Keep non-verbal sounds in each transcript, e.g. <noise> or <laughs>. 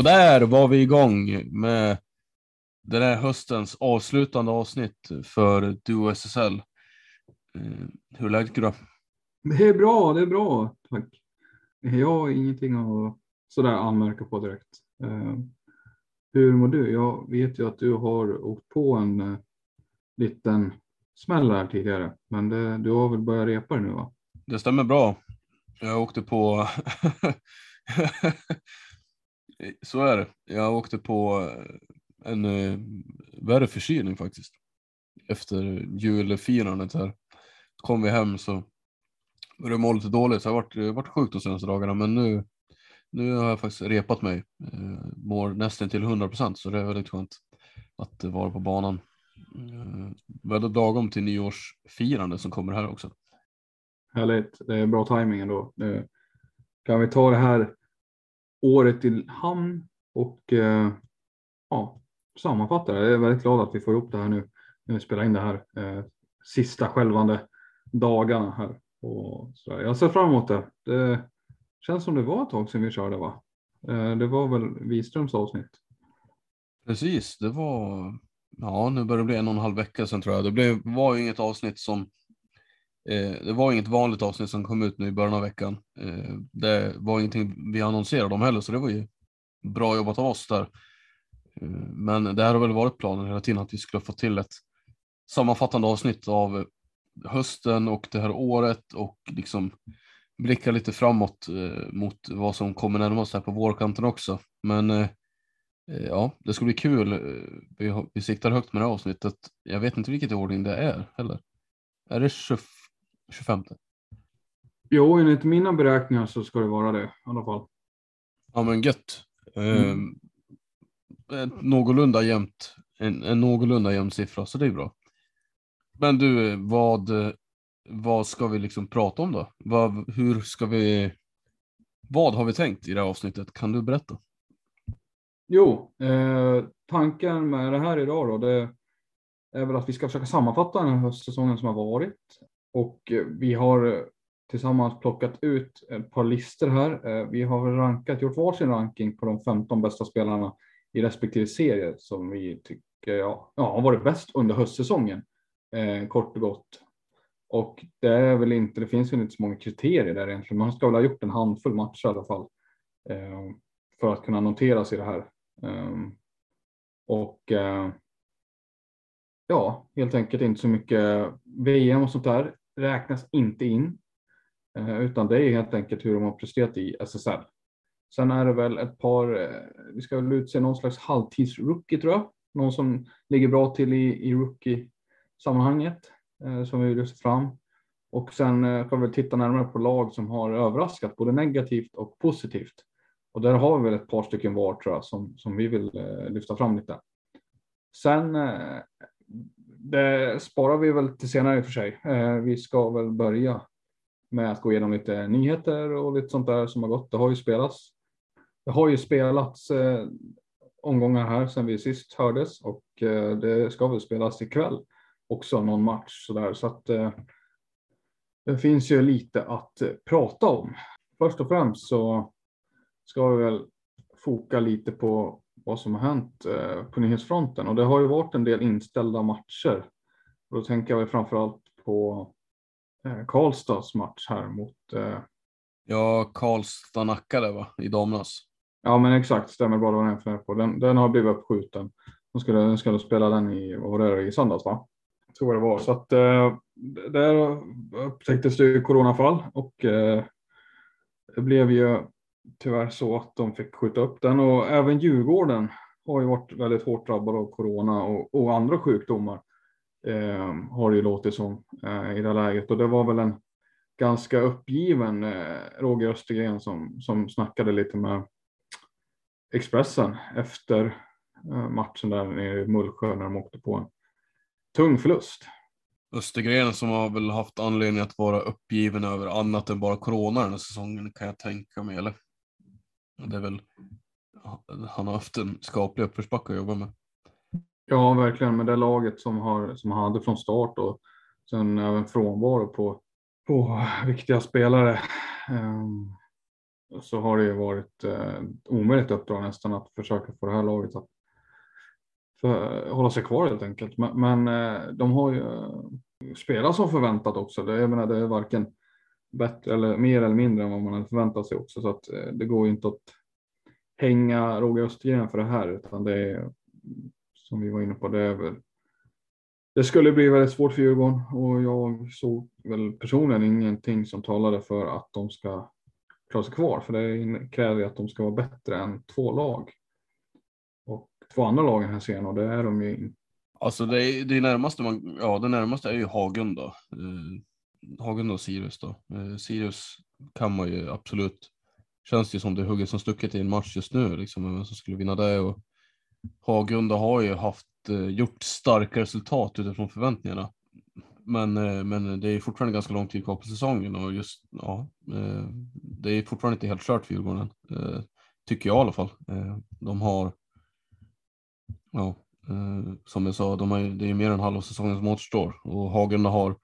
Och där var vi igång med den här höstens avslutande avsnitt för Duo SSL. Eh, Hur är läget Gurra? Det är bra, det är bra. Tack. Jag har ingenting att sådär anmärka på direkt. Eh, hur mår du? Jag vet ju att du har åkt på en eh, liten smäll här tidigare, men det, du har väl börjat repa det nu va? Det stämmer bra. Jag åkte på... <laughs> <laughs> Så är det. Jag åkte på eh, en eh, värre förkylning faktiskt. Efter julfirandet här. Kom vi hem så började jag må lite dåligt. Så jag har varit, eh, varit sjuk de senaste dagarna men nu, nu har jag faktiskt repat mig. Eh, mår nästan till 100 procent så det är väldigt skönt att vara på banan. Eh, väldigt lagom till nyårsfirande som kommer här också. Härligt, det är bra tajming ändå. Nu kan vi ta det här året i hamn och eh, ja, sammanfatta det. Jag är väldigt glad att vi får ihop det här nu när vi spelar in det här eh, sista skälvande dagarna här. Och så där. Jag ser fram emot det. Det känns som det var ett tag sedan vi körde va? Eh, det var väl Wiströms avsnitt. Precis, det var, ja nu börjar det bli en och en halv vecka sedan tror jag. Det blev, var ju inget avsnitt som, Eh, det var inget vanligt avsnitt som kom ut nu i början av veckan. Eh, det var ingenting vi annonserade om heller så det var ju bra jobbat av oss där. Eh, men det här har väl varit planen hela tiden att vi skulle få till ett sammanfattande avsnitt av hösten och det här året och liksom blicka lite framåt mot vad som kommer närmast här på vårkanten också. Men ja, det ska bli kul. Vi, vi siktar högt med det här avsnittet. Jag vet inte vilket ordning det är heller. Är det 25 25? Jo, enligt mina beräkningar så ska det vara det i alla fall. Ja men gött. Eh, ett någorlunda jämnt, en, en någorlunda jämn siffra, så det är bra. Men du, vad, vad ska vi liksom prata om då? Vad, hur ska vi, vad har vi tänkt i det här avsnittet? Kan du berätta? Jo, eh, tanken med det här idag då, det är väl att vi ska försöka sammanfatta den här höstsäsongen som har varit. Och eh, vi har eh, tillsammans plockat ut ett par listor här. Eh, vi har rankat, gjort varsin ranking på de 15 bästa spelarna i respektive serie som vi tycker ja, ja, har varit bäst under höstsäsongen. Eh, kort och gott. Och det är väl inte, det finns väl inte så många kriterier där egentligen. Man ska väl ha gjort en handfull matcher i alla fall. Eh, för att kunna noteras i det här. Ehm, eh, och ja, helt enkelt inte så mycket VM och sånt där räknas inte in. Eh, utan det är helt enkelt hur de har presterat i SSL. Sen är det väl ett par, eh, vi ska väl utse någon slags halvtidsrookie tror jag. Någon som ligger bra till i, i rookie-sammanhanget. eh, som vi vill lyfta fram. Och sen eh, kan vi titta närmare på lag som har överraskat både negativt och positivt. Och där har vi väl ett par stycken var tror jag som, som vi vill eh, lyfta fram lite. Sen eh, det sparar vi väl till senare i och för sig. Eh, vi ska väl börja med att gå igenom lite nyheter och lite sånt där som har gått. Det har ju spelats. Det har ju spelats eh, omgångar här sedan vi sist hördes och eh, det ska väl spelas ikväll också någon match så där så att det finns ju lite att prata om. Först och främst så ska vi väl foka lite på vad som har hänt eh, på nyhetsfronten och det har ju varit en del inställda matcher. Och då tänker jag framför allt på eh, Karlstads match här mot. Eh, Ja, Karlstad nackade va, i damernas. ja, men exakt stämmer bra. Det var den jag på. Den, den har blivit uppskjuten. De skulle, de skulle spela den i, vad var det, i söndags va? Jag tror det var så att eh, där upptäcktes det ju coronafall och eh, det blev ju tyvärr så att de fick skjuta upp den och även Djurgården har ju varit väldigt hårt drabbad av corona och, och andra sjukdomar. Eh, har det ju låtit som eh, i det här läget och det var väl en ganska uppgiven eh, Roger Östergren som, som snackade lite med Expressen efter eh, matchen där nere i Mullsjö när de åkte på en tung förlust. Östergren som har väl haft anledning att vara uppgiven över annat än bara corona den här säsongen kan jag tänka mig. Eller? Det är väl, han har haft en skaplig uppförsbacke att jobba med. Ja, verkligen med det laget som, har, som han hade från start och sen även frånvaro på, på viktiga spelare. Ehm, så har det ju varit eh, omöjligt uppdrag nästan att försöka få det här laget att för, hålla sig kvar helt enkelt. Men, men eh, de har ju eh, spelat som förväntat också. Det, jag menar, det är varken bättre eller mer eller mindre än vad man hade förväntat sig också. Så att eh, det går ju inte att hänga Roger Östergren för det här utan det är som vi var inne på. Det, är väl, det skulle bli väldigt svårt för Djurgården och jag såg väl personligen ingenting som talade för att de ska klara sig kvar. För det kräver ju att de ska vara bättre än två lag. Och två andra lag i den här serien och det är de ju inte. Alltså det, är, det närmaste man, ja det närmaste är ju hagen då. Eh, Hagunda och Sirius då. Eh, Sirius kan man ju absolut, känns ju som det är hugget som stucket i en match just nu liksom, vem som skulle vinna det och Hagunda har ju haft, eh, gjort starka resultat utifrån förväntningarna. Men, eh, men det är fortfarande ganska lång tid kvar på säsongen och just, ja, eh, det är fortfarande inte helt kört för Djurgården. Eh, tycker jag i alla fall. Eh, de har, ja, eh, som jag sa, de har, det är ju mer än halva säsongen som återstår och Hagunda har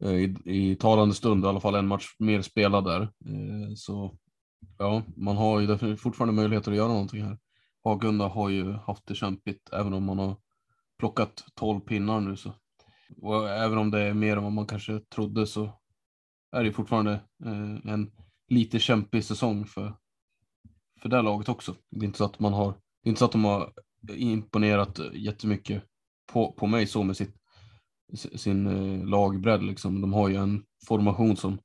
Eh, i, i talande stund i alla fall en match mer spelad där. Eh, så ja, man har ju fortfarande möjligheter att göra någonting här. Hagunda har ju haft det kämpigt även om man har plockat 12 pinnar nu så. Och även om det är mer än vad man kanske trodde så är det fortfarande eh, en lite kämpig säsong för, för det här laget också. Det är inte så att man har, det är inte så att de har imponerat jättemycket på, på mig så med sitt, sin eh, lagbredd liksom. De har ju en formation som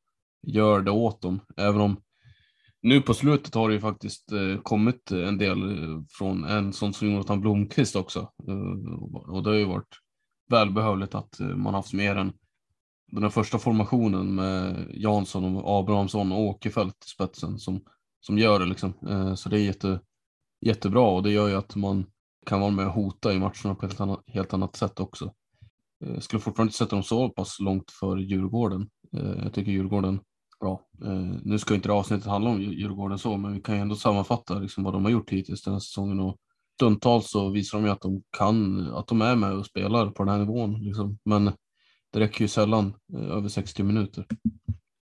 gör det åt dem, även om nu på slutet har det ju faktiskt eh, kommit eh, en del från en sån som Jonathan Blomqvist också. Och det har ju varit välbehövligt att man haft mer än den här första formationen med Jansson och Abrahamsson och Åkerfeldt i spetsen som, som gör det liksom. Så det är jätte, jättebra och det gör ju att man kan vara med och hota i matcherna på ett helt annat, helt annat sätt också. Jag skulle fortfarande inte sätta dem så pass långt för Djurgården. Eh, jag tycker Djurgården bra. Eh, nu ska inte det avsnittet handla om Djurgården så, men vi kan ju ändå sammanfatta liksom vad de har gjort hittills den här säsongen och stundtals så visar de ju att de kan, att de är med och spelar på den här nivån liksom. Men det räcker ju sällan över 60 minuter.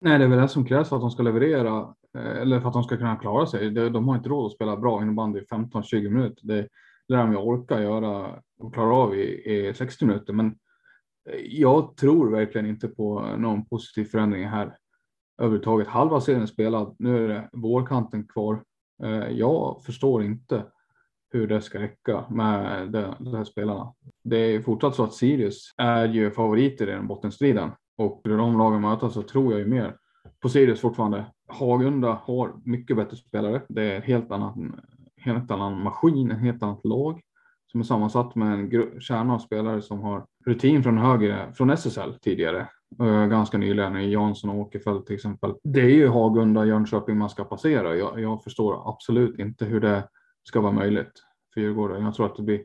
Nej, det är väl det som krävs för att de ska leverera eller för att de ska kunna klara sig. De, har inte råd att spela bra innebandy i 15-20 minuter. Det lär de ju orka göra och klara av i, i 60 minuter. Men jag tror verkligen inte på någon positiv förändring här överhuvudtaget. Halva serien är spelad. Nu är det vårkanten kvar. Eh, jag förstår inte hur det ska räcka med de, de här spelarna. Det är fortsatt så att Sirius är ju favoriter i den bottenstriden och när de lagen mötas så tror jag ju mer på Sirius fortfarande. Hagunda har mycket bättre spelare. Det är en helt annan, helt annan maskin, en helt annat lag som är sammansatt med en kärna av spelare som har rutin från höger, från SSL tidigare. Uh, ganska nyligen i Jansson och Åkerfeldt till exempel. Det är ju Hagunda, Jönköping man ska passera. Jag, jag förstår absolut inte hur det ska vara möjligt för Djurgården. Jag tror att det blir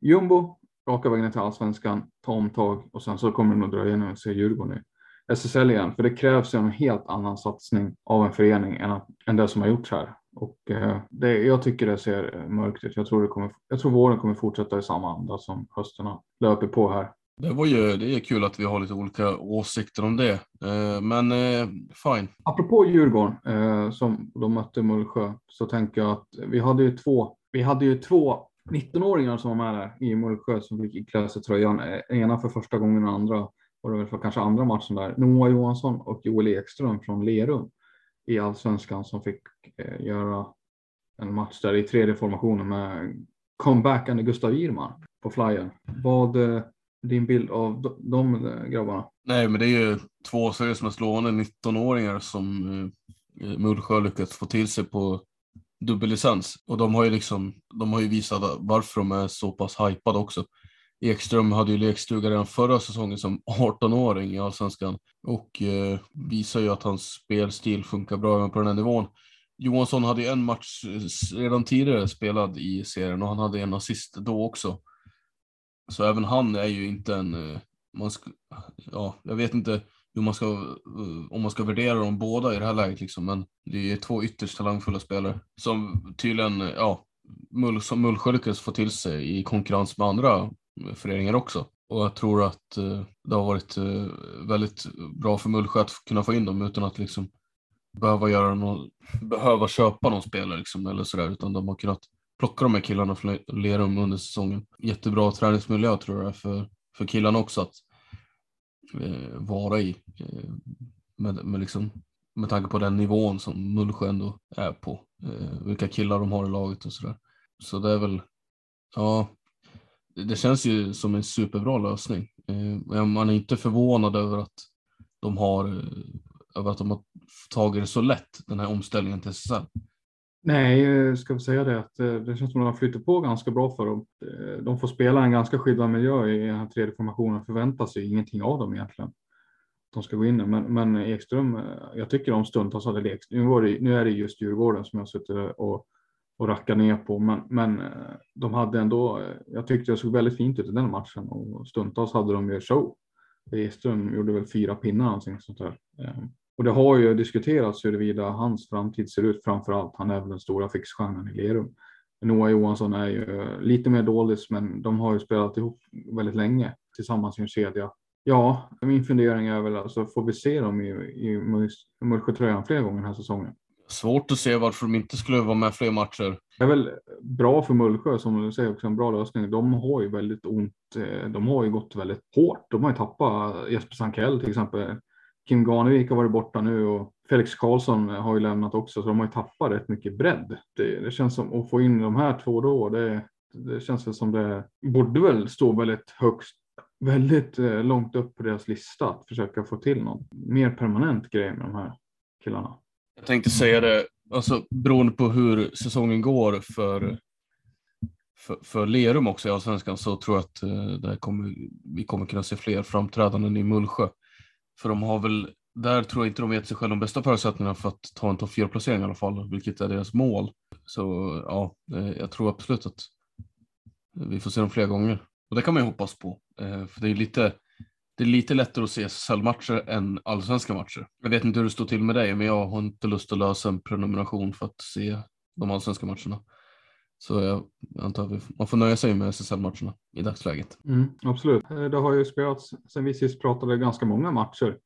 jumbo, raka vägen till allsvenskan, ta omtag och sen så kommer det nog dröja innan vi ser Djurgården i SSL igen. För det krävs en helt annan satsning av en förening än, att, än det som har gjorts här. Och eh, det, jag tycker det ser mörkt ut. Jag tror, det kommer, jag tror våren kommer fortsätta i samma anda som hösterna löper på här. Det var ju det är kul att vi har lite olika åsikter om det. Eh, men eh, fine. Apropå Djurgården som de mötte Mullsjö så tänker jag att vi hade ju två. Vi hade ju två 19-åringar som var med där i Mullsjö som fick iklä sig tröjan. Ena för första gången och andra och det var för kanske andra matchen där. Noah Johansson och Joel Ekström från Lerum i allsvenskan som fick eh, göra en match där i tredje formationen med comebackande Gustav Wirman på flyen. Vad är din bild av de, de grabbarna? Nej, men det är ju två seriöst slående 19-åringar som eh, eh Mullsjö lyckats få till sig på dubbellicens. Och de har ju liksom, de har ju visat varför de är så pass hypade också. Ekström hade ju lekstuga redan förra säsongen som 18-åring i Allsvenskan och eh, visar ju att hans spelstil funkar bra även på den här nivån. Johansson hade ju en match eh, redan tidigare spelad i serien och han hade en assist då också. Så även han är ju inte en, eh, man ska, ja, jag vet inte hur man ska, eh, om man ska värdera dem båda i det här läget liksom, men det är två ytterst talangfulla spelare som tydligen, ja, Mull, som Mullsjö lyckades få till sig i konkurrens med andra föreningar också. Och jag tror att eh, det har varit eh, väldigt bra för Mullsjö att kunna få in dem utan att liksom behöva göra någon, behöva köpa någon spelare liksom eller sådär utan de har kunnat plocka de här killarna från Lerum under säsongen. Jättebra träningsmiljö tror jag för, för killarna också att eh, vara i. Eh, med, med, liksom, med tanke på den nivån som Mullsjö ändå är på. Eh, vilka killar de har i laget och sådär. Så det är väl, ja, det känns ju som en superbra lösning. Eh, man är inte förvånad över att de har, eh, över att de har tagit det så lätt, den här omställningen till SSL. Nej, eh, ska vi säga det att det känns som att de har flyttat på ganska bra för dem. De får spela en ganska skyddad miljö i den här tredje formationen, förväntar sig ingenting av dem egentligen. De ska gå in Men, men Ekström, jag tycker de stundtals hade lekt. Nu, var det, nu är det just Djurgården som jag suttit och och racka ner på. Men, men eh, de hade ändå, eh, jag tyckte det såg väldigt fint ut i den matchen och stundtals hade de ju show. Edström gjorde väl fyra pinnar någonting sånt där. Eh, och det har ju diskuterats huruvida hans framtid ser ut framför allt. Han är väl den stora fixstjärnan i Lerum. Noah Johansson är ju lite mer dålig, men de har ju spelat ihop väldigt länge tillsammans i en kedja. Ja, min fundering är väl alltså, får vi se dem i, i Mullsjötröjan fler gånger den här säsongen? Svårt att se varför de inte skulle vara med fler matcher. Det är väl bra för Mullsjö som du säger också en bra lösning. De har ju väldigt ont. Eh, de har ju gått väldigt hårt. De har ju tappat Jesper Sankell till exempel. Kim Ganevik har varit borta nu och Felix Karlsson har ju lämnat också, så de har ju tappat rätt mycket bredd. Det, det känns som att få in de här två då. Det, det känns väl som det borde väl stå väldigt högst, väldigt eh, långt upp på deras lista att försöka få till någon mer permanent grej med de här killarna. Jag tänkte säga det, alltså beroende på hur säsongen går för, för, för Lerum också i Allsvenskan så tror jag att eh, det kommer, vi kommer kunna se fler framträdanden i Mullsjö. För de har väl, där tror jag inte de gett sig själva de bästa förutsättningarna för att ta en topp 4-placering i alla fall, vilket är deras mål. Så ja, eh, jag tror absolut att vi får se dem fler gånger. Och det kan man ju hoppas på, eh, för det är lite det är lite lättare att se SSL-matcher än allsvenska matcher. Jag vet inte hur det står till med dig, men jag har inte lust att lösa en prenumeration för att se de allsvenska matcherna. Så jag antar att man får nöja sig med SSL-matcherna i dagsläget. Mm, absolut. Eh, det har ju spelats sen vi sist pratade ganska många matcher,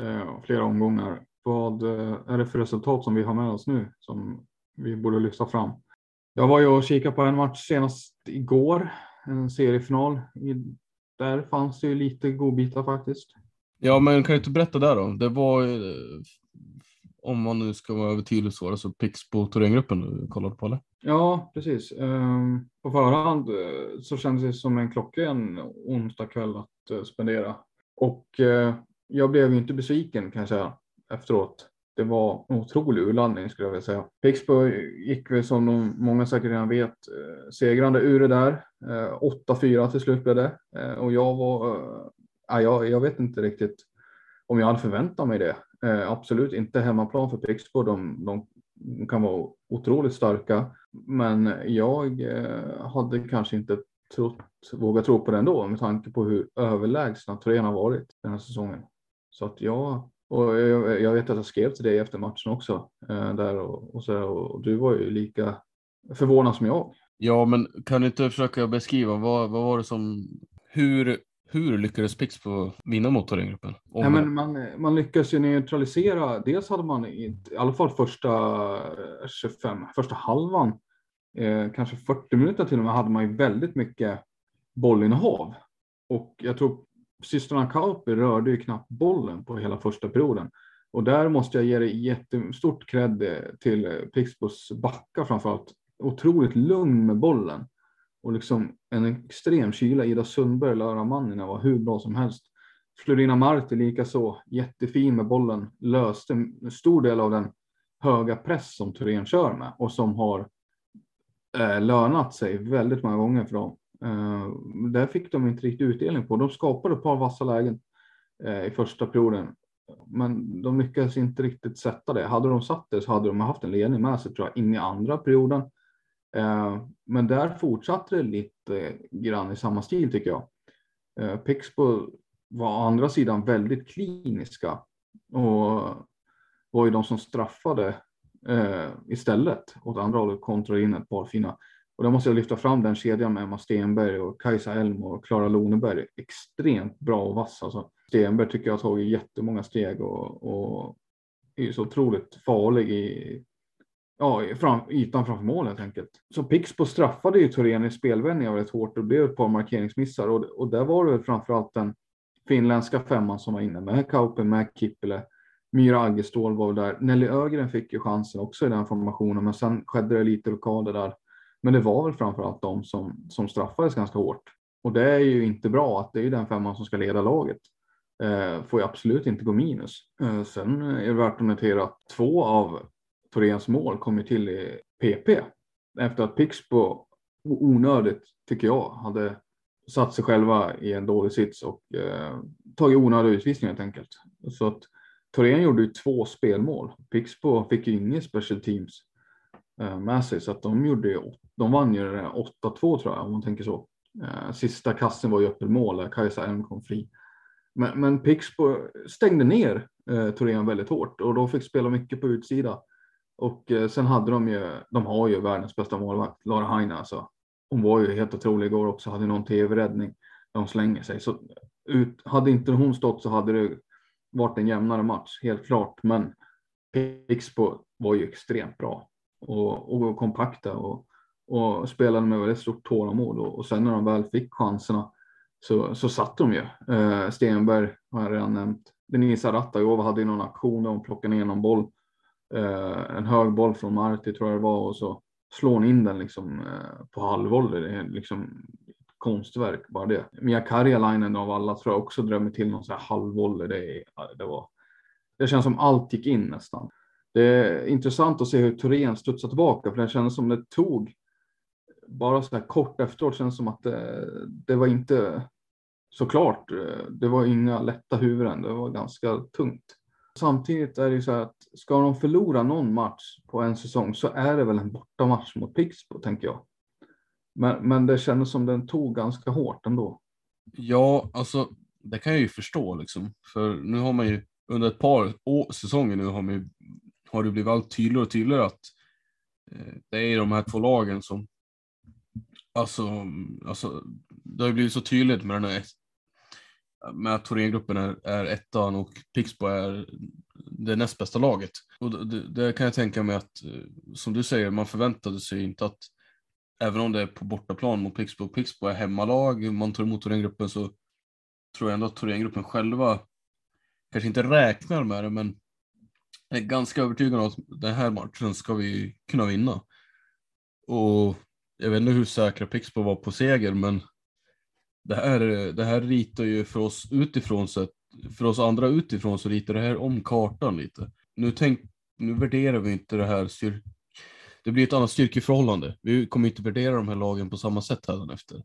eh, flera omgångar. Vad eh, är det för resultat som vi har med oss nu som vi borde lyfta fram? Jag var ju och kikade på en match senast igår, en seriefinal i där fanns det ju lite godbitar faktiskt. Ja, men kan du inte berätta där då? Det var, eh, om man nu ska vara övertydlig så, alltså Pixbo Thorengruppen du kollade på eller? Ja, precis. Ehm, på förhand eh, så kändes det som en klockren onsdag kväll att eh, spendera. Och jag blev ju inte besviken kan jag säga efteråt det var en otrolig urladdning skulle jag vilja säga. Pittsburgh gick väl som de, många säkert redan vet eh, segrande ur det där. Eh, 8-4 till slut blev det eh, och jag var, eh, ja, jag, jag vet inte riktigt om jag hade förväntat mig det. Absolut inte hemmaplan för Pixbo. De, de kan vara otroligt starka, men jag hade kanske inte trott, vågat tro på det ändå med tanke på hur överlägsna Torén har varit den här säsongen. Så att jag, och jag, jag vet att jag skrev till dig efter matchen också eh, där och, och, så, och du var ju lika förvånad som jag. Ja, men kan du inte försöka beskriva vad, vad var det som, hur, hur lyckades Pixbo vinna mot Thorengruppen? Men man, man lyckas ju neutralisera, dels hade man i, i alla fall första 25, första halvan eh, kanske 40 minuter till och med hade man ju väldigt mycket bollinnehav. Och jag tror systrarna Kauppi rörde ju knappt bollen på hela första perioden. Och där måste jag ge det jättestort cred till Pixbos backar framförallt. Otroligt lugn med bollen. Och liksom en extrem kyla. Ida Sundberg, Lara Manninen var hur bra som helst. Florina Marti likaså, jättefin med bollen. Löste en stor del av den höga press som Thorén kör med och som har eh, lönat sig väldigt många gånger för dem. Eh, där fick de inte riktigt utdelning på. De skapade ett par vassa lägen eh, i första perioden, men de lyckades inte riktigt sätta det. Hade de satt det så hade de haft en ledning med sig tror jag in i andra perioden. Eh, men där fortsatte det lite grann i samma stil tycker jag. Eh, Pixbo var å andra sidan väldigt kliniska och var ju de som straffade eh, istället åt andra hållet kontra in ett par fina. Och då måste jag lyfta fram den kedjan med Emma Stenberg och Kajsa Elm och Klara Loneberg. Extremt bra och vass. Alltså, Stenberg tycker jag har tagit jättemånga steg och, och är så otroligt farlig i ja, fram, ytan framför mål helt enkelt. Så Pixbo straffade ju Thorén i spelvändningar väldigt hårt och det blev ett par markeringsmissar och, och där var det väl framförallt den finländska femman som var inne med Kaupen, med Kippele, Myra Aggestål var där. Nelly Ögren fick ju chansen också i den formationen, men sen skedde det lite blockader där. Men det var väl framförallt de som, som straffades ganska hårt. Och det är ju inte bra att det är den femman som ska leda laget. Eh, får ju absolut inte gå minus. Eh, sen är det värt att notera att två av Thoréns mål kommer till i PP. Efter att Pixbo onödigt, tycker jag, hade satt sig själva i en dålig sits och eh, tagit onödig utvisning helt enkelt. Så att Thorén gjorde ju två spelmål. Pixbo fick ju ingen special teams Eh, med sig så att de gjorde ju, de vann ju 8-2 tror jag om man tänker så. Eh, sista kassen var ju öppen mål där Kajsa Elm kom fri. Men, men Pixbo stängde ner eh, Thorén väldigt hårt och de fick spela mycket på utsida. Och eh, sen hade de ju, de har ju världens bästa målvakt, Lara Heine alltså. Hon var ju helt otrolig igår också, hade någon tv-räddning. där hon slänger sig. Så ut, hade inte hon stått så hade det varit en jämnare match, helt klart. Men Pixbo var ju extremt bra och, och kompakta och, och spelade med väldigt stort tålamod. Och, och sen när de väl fick chanserna så, så satt de ju. Eh, Stenberg har jag redan nämnt. Denisa Ratajova hade ju någon aktion där hon plockade ner någon boll. Eh, en hög boll från Marti tror jag det var och så slår hon in den liksom eh, på halvvolley. Det är liksom konstverk bara det. Mia Karjalainen av alla tror jag också drömmer till någon så här halvvolley. Det, det, var, det känns som allt gick in nästan. Det är intressant att se hur Thorén studsar tillbaka för det kändes som det tog bara så här kort efteråt känns som att det, det var inte såklart. Det var inga lätta huvuden. Det var ganska tungt. Samtidigt är det ju så här att ska de förlora någon match på en säsong så är det väl en bortamatch mot Pixbo tänker jag. Men, men det kändes som den tog ganska hårt ändå. Ja, alltså det kan jag ju förstå liksom. För nu har man ju under ett par år, säsonger nu har, man ju, har det blivit allt tydligare och tydligare att eh, det är de här två lagen som Alltså, alltså, det har ju blivit så tydligt med den här med att Thorengruppen är, är ettan och Pixbo är det näst bästa laget. Och det, det, kan jag tänka mig att, eh, som du säger, man förväntade sig inte att även om det är på bortaplan mot Pixbo, Pixbo är hemmalag, man tar emot Thorengruppen så tror jag ändå att Thorengruppen själva kanske inte räknar med det, men är ganska övertygad om att den här matchen ska vi kunna vinna. Och jag vet inte hur säkra Pixbo var på seger, men det här, det här ritar ju för oss utifrån sett, för oss andra utifrån så ritar det här om kartan lite. nu, tänk, nu värderar vi inte det här styr, det blir ett annat styrkeförhållande. Vi kommer inte värdera de här lagen på samma sätt efter.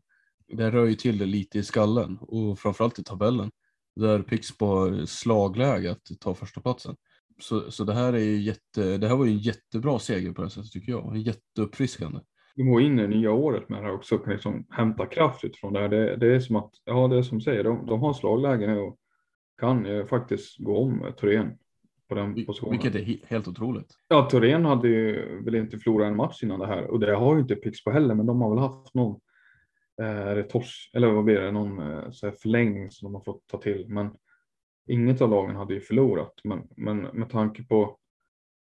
Det rör ju till det lite i skallen och framförallt i tabellen där Pixbo har slagläge att ta första platsen. Så, så det här är ju jätte, det här var ju en jättebra seger på det sättet tycker jag. Jätteuppfriskande. De går in i nya året med det här också och kan liksom hämta kraft utifrån det här. Det, det är som att, ja det är som säger, de, de har slagläge nu och kan ju faktiskt gå om Torén på den positionen. Vilket är he helt otroligt. Ja, Torén hade ju väl inte förlorat en match innan det här och det har ju inte Pixbo heller, men de har väl haft någon eh, tors, eller vad blir det, någon eh, så förlängning som de har fått ta till. Men inget av lagen hade ju förlorat. Men, men med tanke på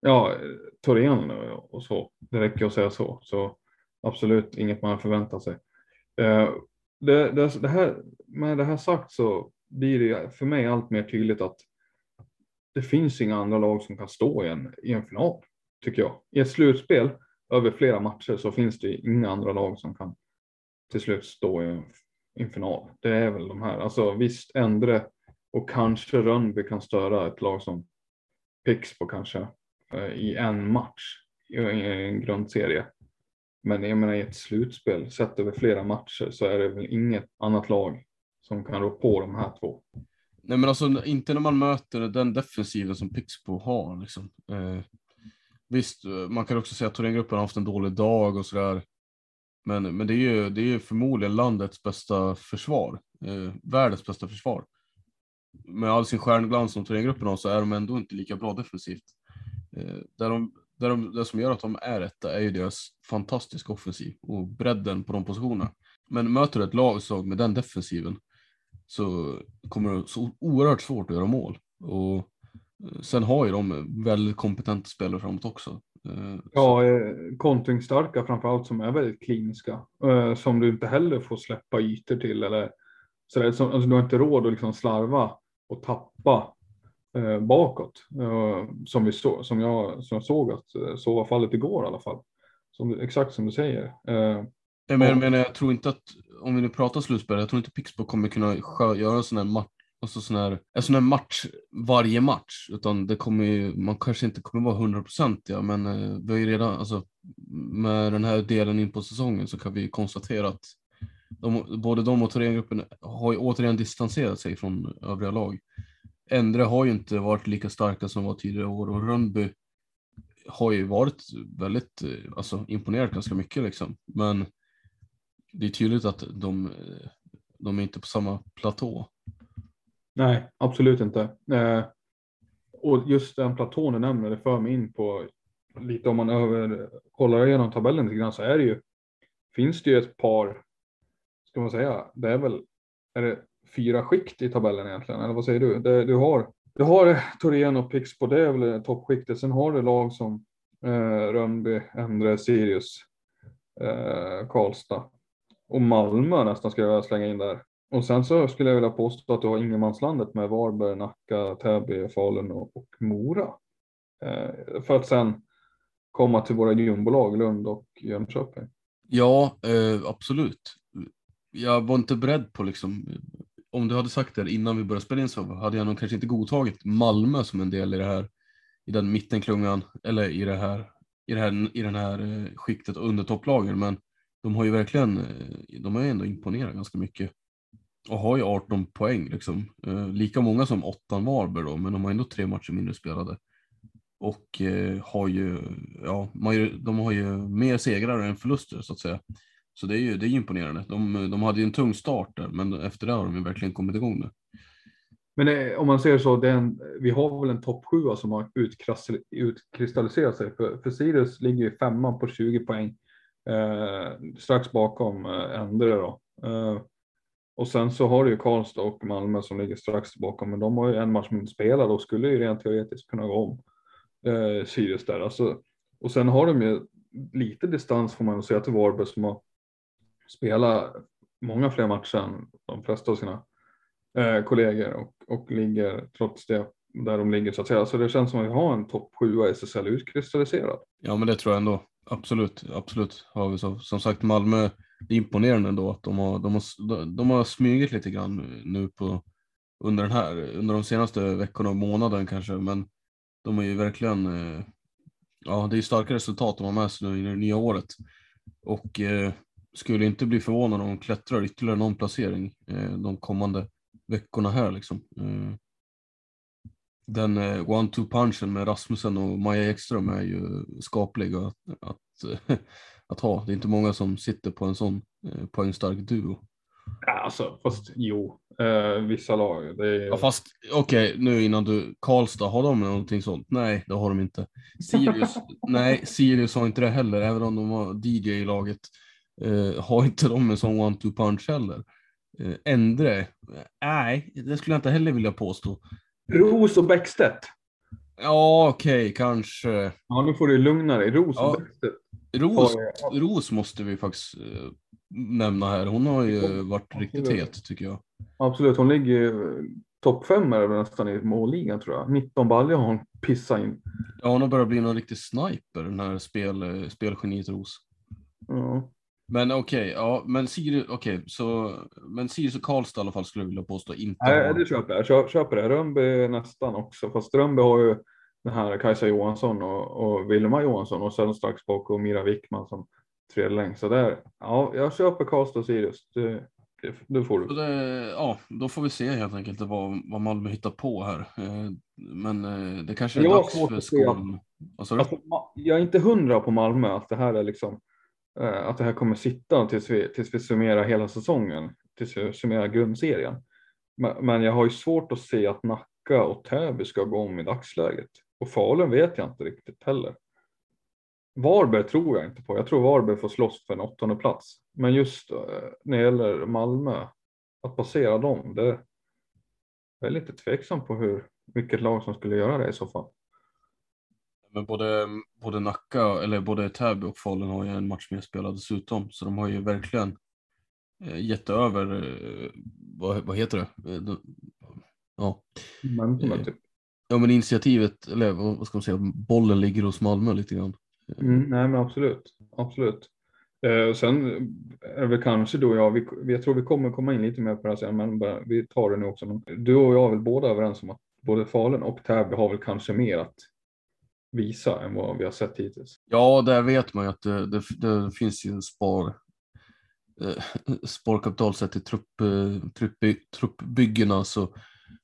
ja, Torén och så, det räcker att säga så, så absolut inget man förväntar sig. Eh, det, det, det, här, med det här sagt så blir det för mig allt mer tydligt att det finns inga andra lag som kan stå i en, i en final, tycker jag. I ett slutspel över flera matcher så finns det inga andra lag som kan till slut stå i en, final. Det är väl de här, alltså visst Endre och kanske Rönnby kan störa ett lag som Pixbo kanske eh, i en match i en grundserie. Men jag menar i ett slutspel sett över flera matcher så är det väl inget annat lag som kan rå på de här två. Nej men alltså inte när man möter den defensiven som Pixbo har liksom. Eh, visst, man kan också säga att Thorengruppen har haft en dålig dag och sådär. Men, men det är ju det är förmodligen landets bästa försvar, eh, världens bästa försvar. Med all sin stjärnglans som Thorengruppen har så är de ändå inte lika bra defensivt. Eh, där de, där de, det som gör att de är etta är ju deras fantastiska offensiv och bredden på de positionerna. Men möter du ett lag med den defensiven så kommer det så oerhört svårt att göra mål. Och eh, sen har ju de väldigt kompetenta spelare framåt också. Eh, ja, eh, kontringstarka framförallt som är väldigt kliniska. Som du inte heller får släppa ytor till eller så där, alltså, du har inte råd att liksom slarva och tappa bakåt. Som, vi så, som, jag, som jag såg att så var fallet igår i alla fall. Som, exakt som du säger. Jag menar, men jag tror inte att, om vi nu pratar slutspel, jag tror inte Pixbo kommer kunna göra en sån här match, alltså sån här, en sån här match varje match, utan det kommer ju, man kanske inte kommer vara hundraprocentiga, men eh, vi har ju redan, alltså med den här delen in på säsongen så kan vi konstatera att de, både de och Thorengruppen har ju återigen distanserat sig från övriga lag. Endre har ju inte varit lika starka som var tidigare år och Rönnby har ju varit väldigt, eh, alltså imponerat ganska mycket liksom. Men det är tydligt att de, eh, de är inte på samma platå. Nej, absolut inte. Eh, och just den platån du nämner, det för mig in på lite om man över, kollar igenom tabellen lite grann så är det ju, finns det ju ett par, ska man säga, det är väl, är det fyra skikt i tabellen egentligen, eller vad säger du? Det, du har, du har Torén och Pixbo, det är väl toppskiktet, sen har du lag som eh, Rönnby, Endre, Sirius, eh, Karlstad och Malmö nästan skulle jag slänga in där. Och sen så skulle jag vilja påstå att du har ingenmanslandet med Varberg, Nacka, Täby, Falun och, och Mora. Eh, för att sen komma till våra jumbolag Lund och Jönköping. Ja, eh, absolut. Jag var inte beredd på liksom, om du hade sagt det innan vi började spela in så hade jag nog kanske inte godtagit Malmö som en del i det här, i den mittenklungan, eller i det här, i det här, i den här eh, skiktet under topplagen. Men de har ju verkligen, eh, de har ju ändå imponerat ganska mycket. Och har ju 18 poäng liksom. Eh, lika många som åttan Varberg då, men de har ändå tre matcher mindre spelade. Och har ju, ja, de har ju mer segrar än förluster så att säga. Så det är ju det är imponerande. De, de hade ju en tung start där, men efter det har de ju verkligen kommit igång nu. Men eh, om man ser så, den, vi har väl en topp 7 som har utkristalliserat sig. För, för Sirius ligger ju femman på 20 poäng eh, strax bakom eh, Endre då. Eh, och sen så har du ju Karlstad och Malmö som ligger strax bakom, men de har ju en match mindre spelad och skulle ju rent teoretiskt kunna gå om eh, Sirius där. Alltså, och sen har de ju lite distans får man säga till Varberg som har spela många fler matcher än de flesta av sina eh, kollegor och, och ligger trots det där de ligger så att säga. Så det känns som att vi har en topp 7 SSL utkristalliserad. Ja, men det tror jag ändå. Absolut, absolut har vi så. Som sagt, Malmö, det är imponerande ändå att de har, de har, de har smugit lite grann nu på under den här, under de senaste veckorna och månaden kanske, men de är ju verkligen, eh, ja det är starka resultat de har med sig nu i det nya året. Och eh, skulle inte bli förvånad om de klättrar ytterligare någon placering eh, de kommande veckorna här liksom. Eh, den eh, one-two punchen med Rasmussen och Maja Ekström är ju skaplig att, att, <laughs> att ha. Det är inte många som sitter på en sån eh, poängstark duo. Alltså, fast jo, eh, vissa lag. Är... Ja, fast okej, okay, nu innan du, Karlstad, har de någonting sånt? Nej, det har de inte. Sirius, <laughs> nej, Sirius har inte det heller, även om de har DJ i laget. Eh, har inte de en sån one-two punch heller. Eh, Endre, nej, det skulle jag inte heller vilja påstå. Ros och Bäckstedt. Ja, okej, okay, kanske. Ja, nu får du lugna dig. Ros och ja. Bäckstedt. Ros, Ros måste vi faktiskt uh, nämna här. Hon har ju varit Absolut. riktigt het tycker jag. Absolut, hon ligger topp fem är nästan i målligan tror jag. 19 baljor har hon pissat in. Ja, hon har börjat bli någon riktig sniper den här spel, eh, spelgeniet Ros. Ja. Men okej, okay, ja, men Sirius, okay, så, men Sirius och Karlstad i alla fall skulle jag vilja påstå inte Nej, har... det köper jag. Köper, köper det. Rönnby nästan också, fast Rönnby har ju den här Kajsa Johansson och, och Vilma Johansson och sen strax bakom Mira Wickman som tredje längst. Så där, ja, jag köper Karlstad och Sirius. Det, det, det får du. Det, ja, då får vi se helt enkelt vad, vad Malmö hittar på här. Eh, men eh, det kanske är jag dags för skolan. Alltså, jag är inte hundra på Malmö att det här är liksom Eh, att det här kommer sitta tills vi, tills vi summerar hela säsongen, tills vi summerar grundserien. Men jag har ju svårt att se att Nacka och Täby ska gå om i dagsläget. Och Falun vet jag inte riktigt heller. Varberg tror jag inte på. Jag tror Varberg får slåss för en åttonde plats. Men just eh, när det gäller Malmö, att passera dem, det jag är lite tveksam på hur, vilket lag som skulle göra det i så fall. Men både, både Nacka, eller både Täby och Falun har ju en match mer spelad dessutom, så de har ju verkligen eh, gett över, eh, vad, vad heter det? Eh, ja. Men, typ. ja, men initiativet, eller vad ska man säga, bollen ligger hos Malmö lite grann. Mm, nej, men absolut, absolut. Eh, sen är det väl kanske du och jag, vi, jag tror vi kommer komma in lite mer på det här sen, men bara, vi tar det nu också. Du och jag är väl båda överens om att både Falun och Täby har väl kanske mer att visa än vad vi har sett hittills. Ja, där vet man ju att det, det, det finns ju spar, eh, sparkapital sett till trupp, eh, trupp, truppbyggena så alltså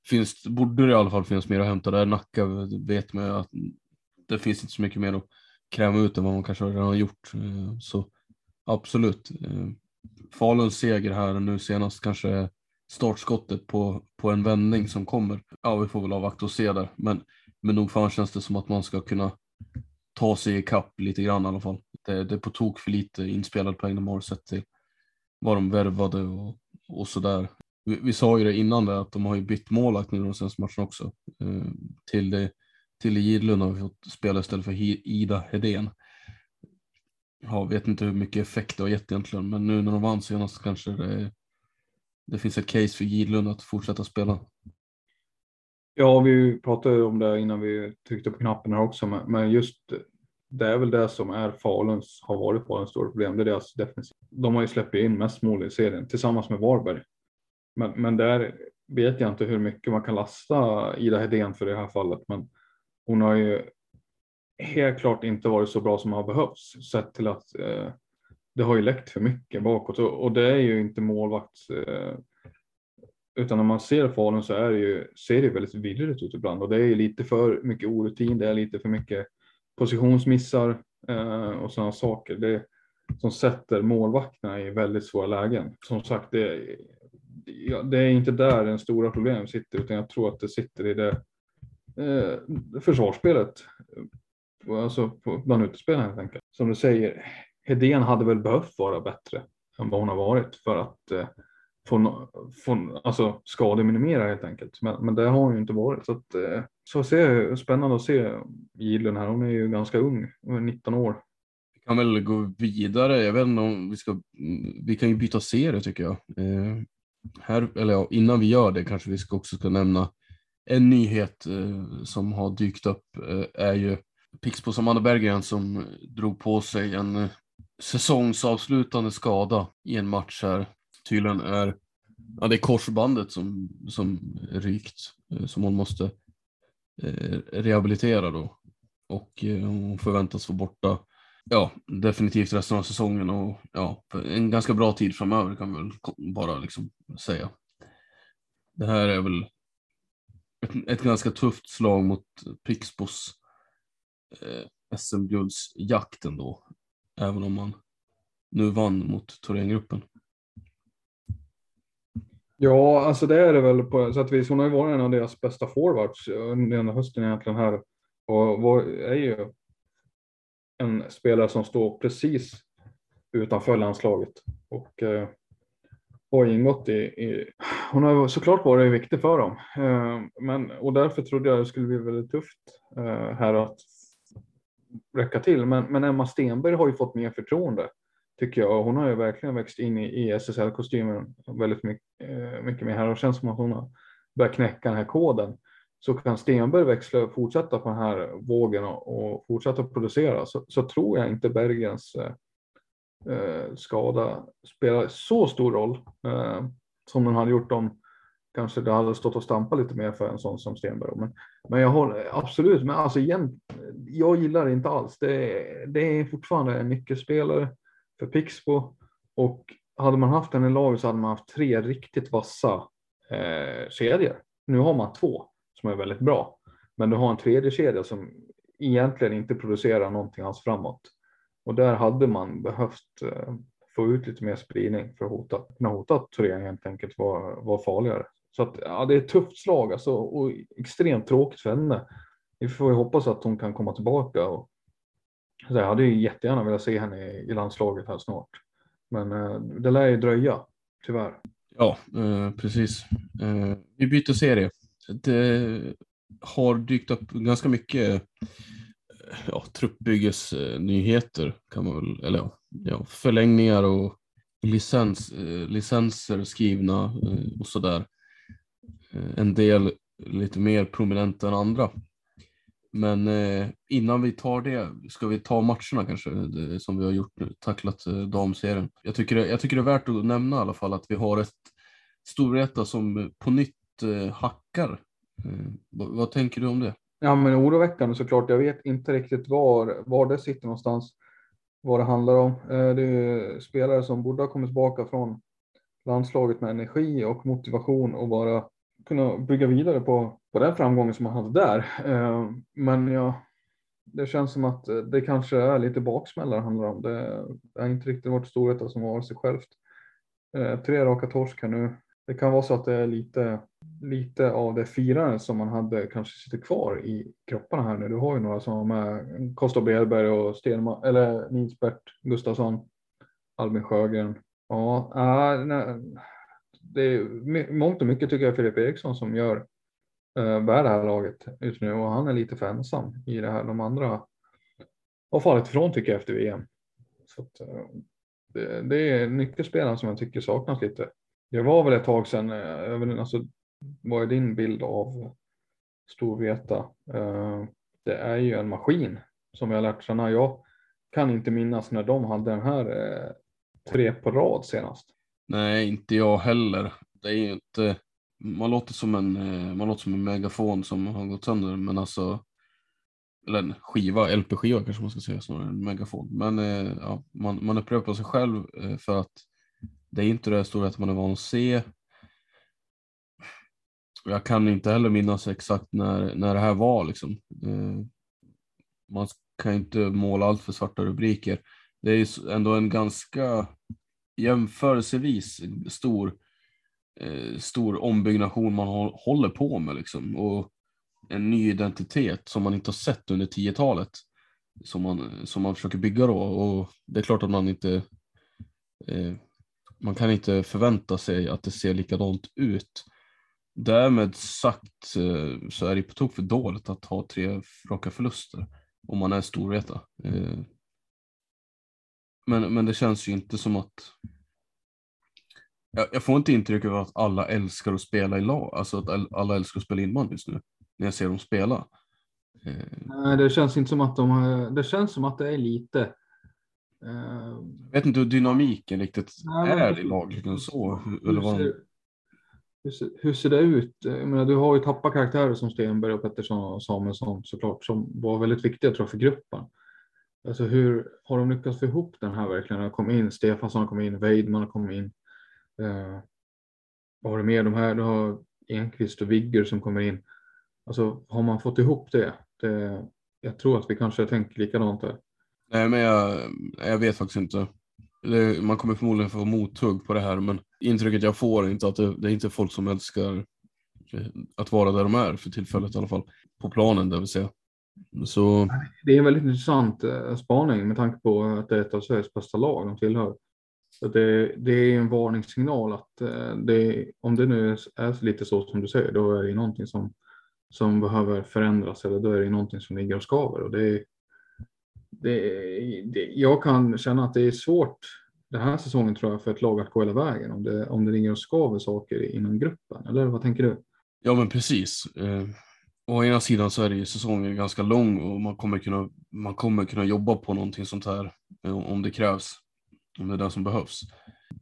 finns, borde det i alla fall finnas mer att hämta där. Nacka vet man ju att det finns inte så mycket mer att kräma ut än vad man kanske redan har gjort. Eh, så absolut. Eh, Faluns seger här nu senast kanske startskottet på, på en vändning som kommer. Ja, vi får väl avvakta och se där. Men men nog fan känns det som att man ska kunna ta sig i kapp lite grann i alla fall. Det, det är på tok för lite inspelad poäng de har sett till vad de värvade och, och sådär. Vi, vi sa ju det innan det att de har ju bytt målvakt nu de senaste matcherna också. Eh, till det, till Gidlund har vi fått spela istället för Ida Hedén. Jag vet inte hur mycket effekt det har gett egentligen, men nu när de vann senast kanske det, det finns ett case för Gidlund att fortsätta spela. Ja, vi pratade om det innan vi tryckte på knappen här också, men just det är väl det som är Faluns, har varit Faluns stora problem. Det är deras defensiv. De har ju släppt in mest mål i serien tillsammans med Varberg. Men, men där vet jag inte hur mycket man kan lasta Ida Hedén för det här fallet. Men hon har ju helt klart inte varit så bra som har behövts sett till att eh, det har ju läckt för mycket bakåt och, och det är ju inte målvakts eh, utan när man ser Falun så är det ju, ser det väldigt virrigt ut ibland och det är lite för mycket orutin, det är lite för mycket positionsmissar eh, och sådana saker. Det som sätter målvakterna i väldigt svåra lägen. Som sagt, det, ja, det är inte där den stora problemet sitter, utan jag tror att det sitter i det eh, försvarsspelet. Alltså bland utespelarna helt enkelt. Som du säger, Hedén hade väl behövt vara bättre än vad hon har varit för att eh, få, få alltså skademinimera helt enkelt. Men, men det har hon ju inte varit. Så, att, eh, så ser, spännande att se Gidlund här. Hon är ju ganska ung, hon är 19 år. Vi kan väl gå vidare. Jag vet inte om vi ska, vi kan ju byta serie tycker jag. Eh, här, eller ja, innan vi gör det kanske vi ska också ska nämna en nyhet eh, som har dykt upp eh, är ju Pixbo Amanda Berggren som drog på sig en eh, säsongsavslutande skada i en match här tydligen är, ja det är korsbandet som, som är rykt, eh, som hon måste eh, rehabilitera då. Och eh, hon förväntas vara borta ja, definitivt resten av säsongen och ja, en ganska bra tid framöver kan vi väl bara liksom säga. Det här är väl ett, ett ganska tufft slag mot Pixbos eh, SM-guldsjakt ändå. Även om man nu vann mot Thorengruppen. Ja, alltså det är det väl på sätt och vis. Hon har ju varit en av deras bästa forwards under hösten egentligen här och var, är ju en spelare som står precis utanför landslaget och eh, har ingått i, i, Hon har såklart varit viktig för dem, eh, men och därför trodde jag det skulle bli väldigt tufft eh, här att räcka till. Men, men Emma Stenberg har ju fått mer förtroende tycker jag. Hon har ju verkligen växt in i, i SSL-kostymen väldigt mycket, eh, mycket mer här och känns som att hon har börjat knäcka den här koden så kan Stenberg växla och fortsätta på den här vågen och, och fortsätta producera så, så, tror jag inte Bergens eh, eh skada spelar så stor roll eh, som den hade gjort om kanske det hade stått och stampat lite mer för en sån som Stenberg. Men, men jag håller absolut, men alltså igen, jag gillar det inte alls. Det, det är fortfarande en nyckelspelare för Pixbo och hade man haft den i laget så hade man haft tre riktigt vassa eh, kedjor. Nu har man två som är väldigt bra. Men du har en tredje kedja som egentligen inte producerar någonting alls framåt. Och där hade man behövt eh, få ut lite mer spridning för att hota, kunna hota att Thorén helt enkelt var, var farligare. Så att, ja, det är ett tufft slag alltså, och extremt tråkigt för henne. Vi får ju hoppas att hon kan komma tillbaka. Och, så jag hade ju jättegärna velat se henne i, landslaget här snart. Men eh, det lär ju dröja, tyvärr. Ja, eh, precis. Eh, vi byter serie det har dykt upp ganska mycket eh, ja, truppbyggesnyheter kan man väl, eller ja, förlängningar och licens, eh, licenser skrivna eh, och sådär. Eh, en del lite mer prominenta än andra. Men eh, innan vi tar det, ska vi ta matcherna kanske, eh, som vi har gjort nu, tacklat eh, damserien. Jag tycker, jag tycker det är värt att nämna i alla fall att vi har ett Storvreta som på nytt eh, hackar. Eh, vad, vad, tänker du om det? Ja, men oroväckande såklart. Jag vet inte riktigt var, var det sitter någonstans, vad det handlar om. Eh, det är spelare som borde ha kommit tillbaka från landslaget med energi och motivation och bara kunna bygga vidare på, på den framgången som man hade där. Eh, men ja, det känns som att eh, det kanske är lite baksmälla det handlar om. Det är inte riktigt varit storheten som var sig självt. Eh, tre raka torsk här nu det kan vara så att det är lite, lite av det firandet som man hade kanske sitter kvar i kropparna här nu. Du har ju några som är Kosta Bredberg och Stenman, eller Nilsbert Gustafsson, Albin Sjögren. Ja, äh, nej, det är mångt och mycket tycker jag Filip Eriksson som gör Eh, bär det här laget just nu och han är lite för ensam i det här. De andra har fallit ifrån tycker jag efter VM. Så att, eh, det, det är nyckelspelaren som jag tycker saknas lite. Det var väl ett tag sedan, eh, alltså, vad är din bild av Storvreta? Det är ju en maskin som jag lärt känna. Jag kan inte minnas när de hade den här tre på rad senast. Nej, inte jag heller. Det är ju inte, man låter som en, eh, man låter som en megafon som har gått sönder, men alltså eller en skiva, LP-skiva kanske man ska säga snarare än megafon. Men eh, ja, man, man upprepar sig själv eh, för att det är inte det stora att man är van att se. Jag kan inte heller minnas exakt när, när det här var. Liksom. Man kan inte måla allt för svarta rubriker. Det är ändå en ganska jämförelsevis stor, eh, stor ombyggnation man håller på med. Liksom. Och en ny identitet som man inte har sett under 10-talet. Som man, som man försöker bygga då. Och det är klart att man inte eh, man kan inte förvänta sig att det ser likadant ut. Därmed sagt eh, så är det på tok för dåligt att ha tre raka förluster om man är Storvreta. Eh, men, men det känns ju inte som att jag, får inte intrycket av att alla älskar att spela i lag, alltså att alla älskar att spela inman just nu när jag ser dem spela. Eh, Nej, det känns inte som att de det känns som att det är lite jag vet inte hur dynamiken riktigt Nej, är i laget. Så, hur, eller vad... ser, hur, ser- hur ser det ut? Jag menar, du har ju tappat karaktärer som Stenberg och Pettersson och Samuelsson såklart som var väldigt viktiga tror jag för gruppen. Alltså hur har de lyckats få ihop den här verkligen? Det kom in, Stefansson har kommit in, Weidman har kommit in. Eh, vad har du mer? De här, du har Enqvist och Vigger som kommer in. Alltså har man fått ihop det? det jag tror att vi kanske tänker likadant där. Nej, men jag, jag vet faktiskt inte. Det, man kommer förmodligen få mothugg på det här, men intrycket jag får är inte att det, det är inte folk som älskar att vara där de är för tillfället i alla fall. På planen, det vill säga. Så Det är en väldigt intressant eh, spaning med tanke på att det är ett av Sveriges bästa lag de tillhör. Så det, det är en varningssignal att eh, det, om det nu är lite så som du säger, då är det någonting som, som behöver förändras eller då är det någonting som ligger och skaver. Och det, det, det, jag kan känna att det är svårt den här säsongen tror jag för ett lag att gå hela vägen om det, om det ligger och skaver saker inom gruppen. Eller vad tänker du? Ja, men precis. Eh, å ena sidan så är det ju säsongen ganska lång och man kommer kunna, man kommer kunna jobba på någonting sånt här eh, om det krävs, om det är det som behövs.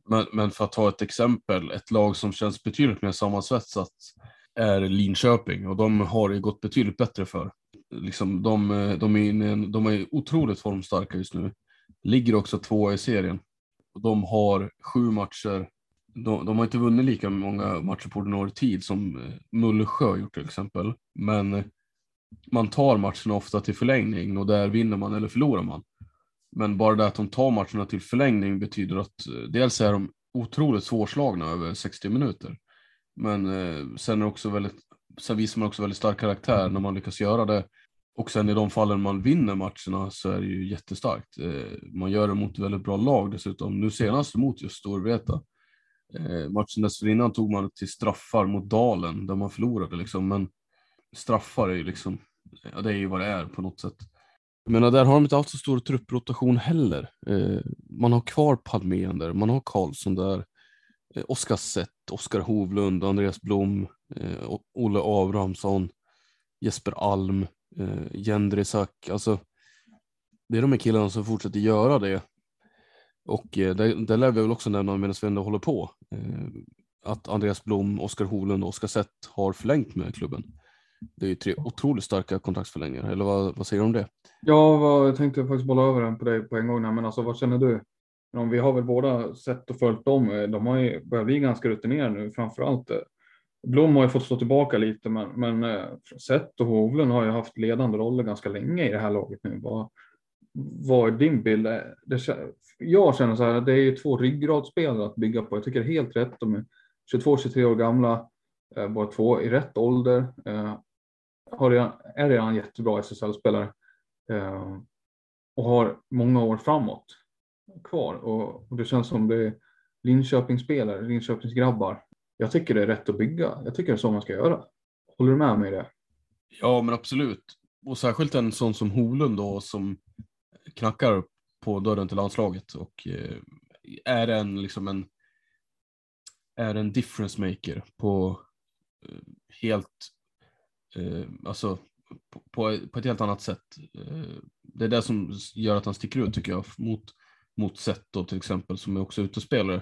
Men, men för att ta ett exempel, ett lag som känns betydligt mer sammansvetsat är Linköping och de har det gått betydligt bättre för. Liksom, de, de, är en- de är otroligt formstarka just nu. Ligger också tvåa i serien. Och de har sju matcher de, de har inte vunnit lika många matcher på ordinarie tid som eh, Mullsjö har gjort till exempel. Men man tar matcherna ofta till förlängning och där vinner man eller förlorar man. Men bara det att de tar matcherna till förlängning betyder att eh, dels är de otroligt svårslagna över 60 minuter. Men eh, sen, är det också väldigt, sen visar man också väldigt stark karaktär när man lyckas göra det. Och sen i de fallen man vinner matcherna så är det ju jättestarkt. Eh, man gör det mot väldigt bra lag dessutom. Nu senast mot just Storvreta. Eh, matchen dessförinnan tog man till straffar mot Dalen där man förlorade liksom. Men straffar är ju liksom, ja det är ju vad det är på något sätt. Jag menar, där har de inte haft så stor trupprotation heller. Eh, man har kvar Palmén där, man har Karlsson där, eh, Oskar Sett, Oskar Hovlund, Andreas Blom, eh, Olle Abrahamsson, Jesper Alm, eh, Jendrisak. Alltså, det är de här killarna som fortsätter göra det. Och eh, det, det lär vi väl också nämna medan vi ändå håller på. Eh, att Andreas Blom, Oskar Hovlund och Oskar Sett har förlängt med klubben. Det är ju tre otroligt starka kontraktsförlängningar, eller vad, vad säger du om det? Ja, vad, jag tänkte faktiskt bolla över den på dig på en gång. Men alltså, vad känner du? Vi har väl båda sett och följt dem. Eh, de har ju börjat bli ganska rutinerade nu, framför allt. Eh, Blom har ju fått stå tillbaka lite, men, men Sett Seth och Hovlund har ju haft ledande roller ganska länge i det här laget nu. Vad, vad är din bild? Det, jag känner så här, att det är ju två ryggradsspelare att bygga på. Jag tycker det är helt rätt. De är 22-23 år gamla, bara båda två i rätt ålder. Har redan, är redan jättebra SSL-spelare eh, och har många år framåt kvar. Och, och det känns som det är Linköpingsspelare, Linköpingsgrabbar. Jag tycker det är rätt att bygga. Jag tycker det är så man ska göra. Håller du med mig i det? Ja, men absolut. Och särskilt en sån som Holund då som knackar på dörren till landslaget och eh, är en liksom en är en difference maker på eh, helt eh, alltså på, på, på ett helt annat sätt. Eh, det är det som gör att han sticker ut tycker jag mot mot Seth då till exempel som är också utespelare.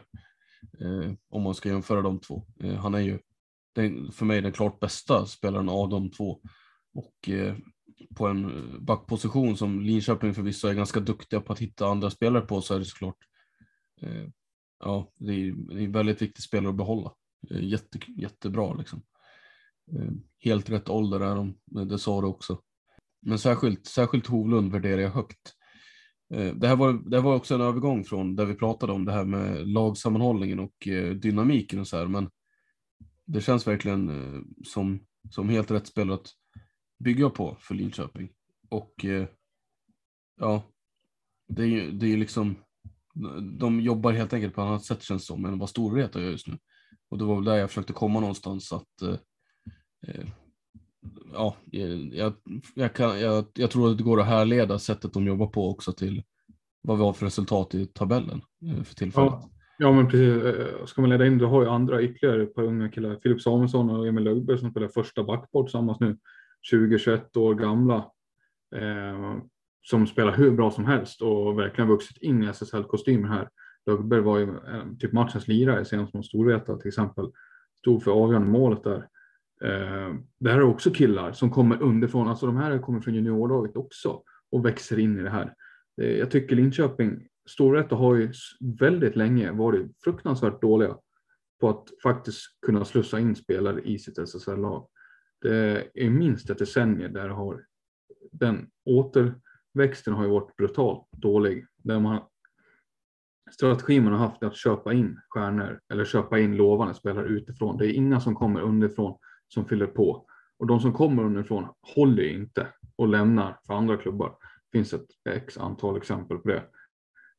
Eh, om man ska jämföra de två. Eh, han är ju den, för mig den klart bästa spelaren av de två. Och eh, på en backposition som Linköping förvisso är ganska duktiga på att hitta andra spelare på så är det såklart eh, ja, det är, det är en väldigt viktig spelare att behålla. Eh, jätte, jättebra liksom. Eh, helt rätt ålder är de, det- sa du också. Men särskilt, särskilt Hovlund värderar jag högt. Eh, det här, var, det här var också en övergång från där vi pratade om det här med lagsammanhållningen och eh, dynamiken och så här, men det känns verkligen som, som helt rätt spelare att bygga på för Linköping. Och ja, det är ju det är liksom, de jobbar helt enkelt på ett annat sätt känns det som än vad Storvreta gör just nu. Och det var väl där jag försökte komma någonstans att eh, Eh, ja, eh, jag, jag, kan, jag, jag tror att det går att härleda sättet de jobbar på också till vad vi har för resultat i tabellen eh, för tillfället. Ja, ja men precis. Ska man leda in, du har ju andra ytterligare ett par unga killar. Filip Samuelsson och Emil Lögberg som spelar första backport tillsammans nu. 20-21 år gamla. Eh, som spelar hur bra som helst och verkligen vuxit in i SSL-kostymen här. Lögberg var ju eh, typ matchens lirare senast mot Storvreta till exempel. stod för avgörande målet där. Eh, det här är också killar som kommer underifrån, alltså de här kommer från juniorlaget också och växer in i det här. Eh, jag tycker Linköping, Storvreta har ju väldigt länge varit fruktansvärt dåliga på att faktiskt kunna slussa in spelare i sitt SSL-lag. Det är minst ett decennium där har den återväxten har ju varit brutalt dålig. Där man, strategin man har haft är att köpa in stjärnor eller köpa in lovande spelare utifrån. Det är inga som kommer underifrån som fyller på och de som kommer underifrån håller inte och lämnar för andra klubbar. Det finns ett x antal exempel på det.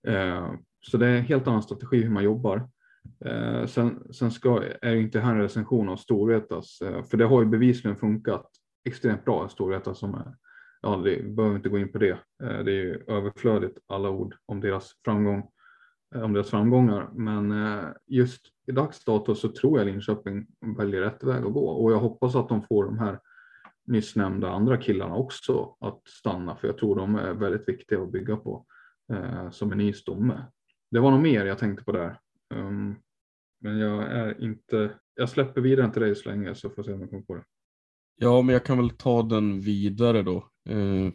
Eh, så det är en helt annan strategi hur man jobbar. Eh, sen, sen ska, är det inte här en recension av Storvretas, eh, för det har ju bevisligen funkat extremt bra, Storvreta som är, ja, det behöver inte gå in på det. Eh, det är ju överflödigt alla ord om deras framgång, om deras framgångar, men eh, just i dags dato så tror jag Linköping väljer rätt väg att gå och jag hoppas att de får de här nyss nämnda andra killarna också att stanna, för jag tror de är väldigt viktiga att bygga på eh, som en ny stomme. Det var nog mer jag tänkte på där. Um, men jag är inte, jag släpper vidare till dig så länge så får jag se om jag kommer på det. Ja, men jag kan väl ta den vidare då. Eh,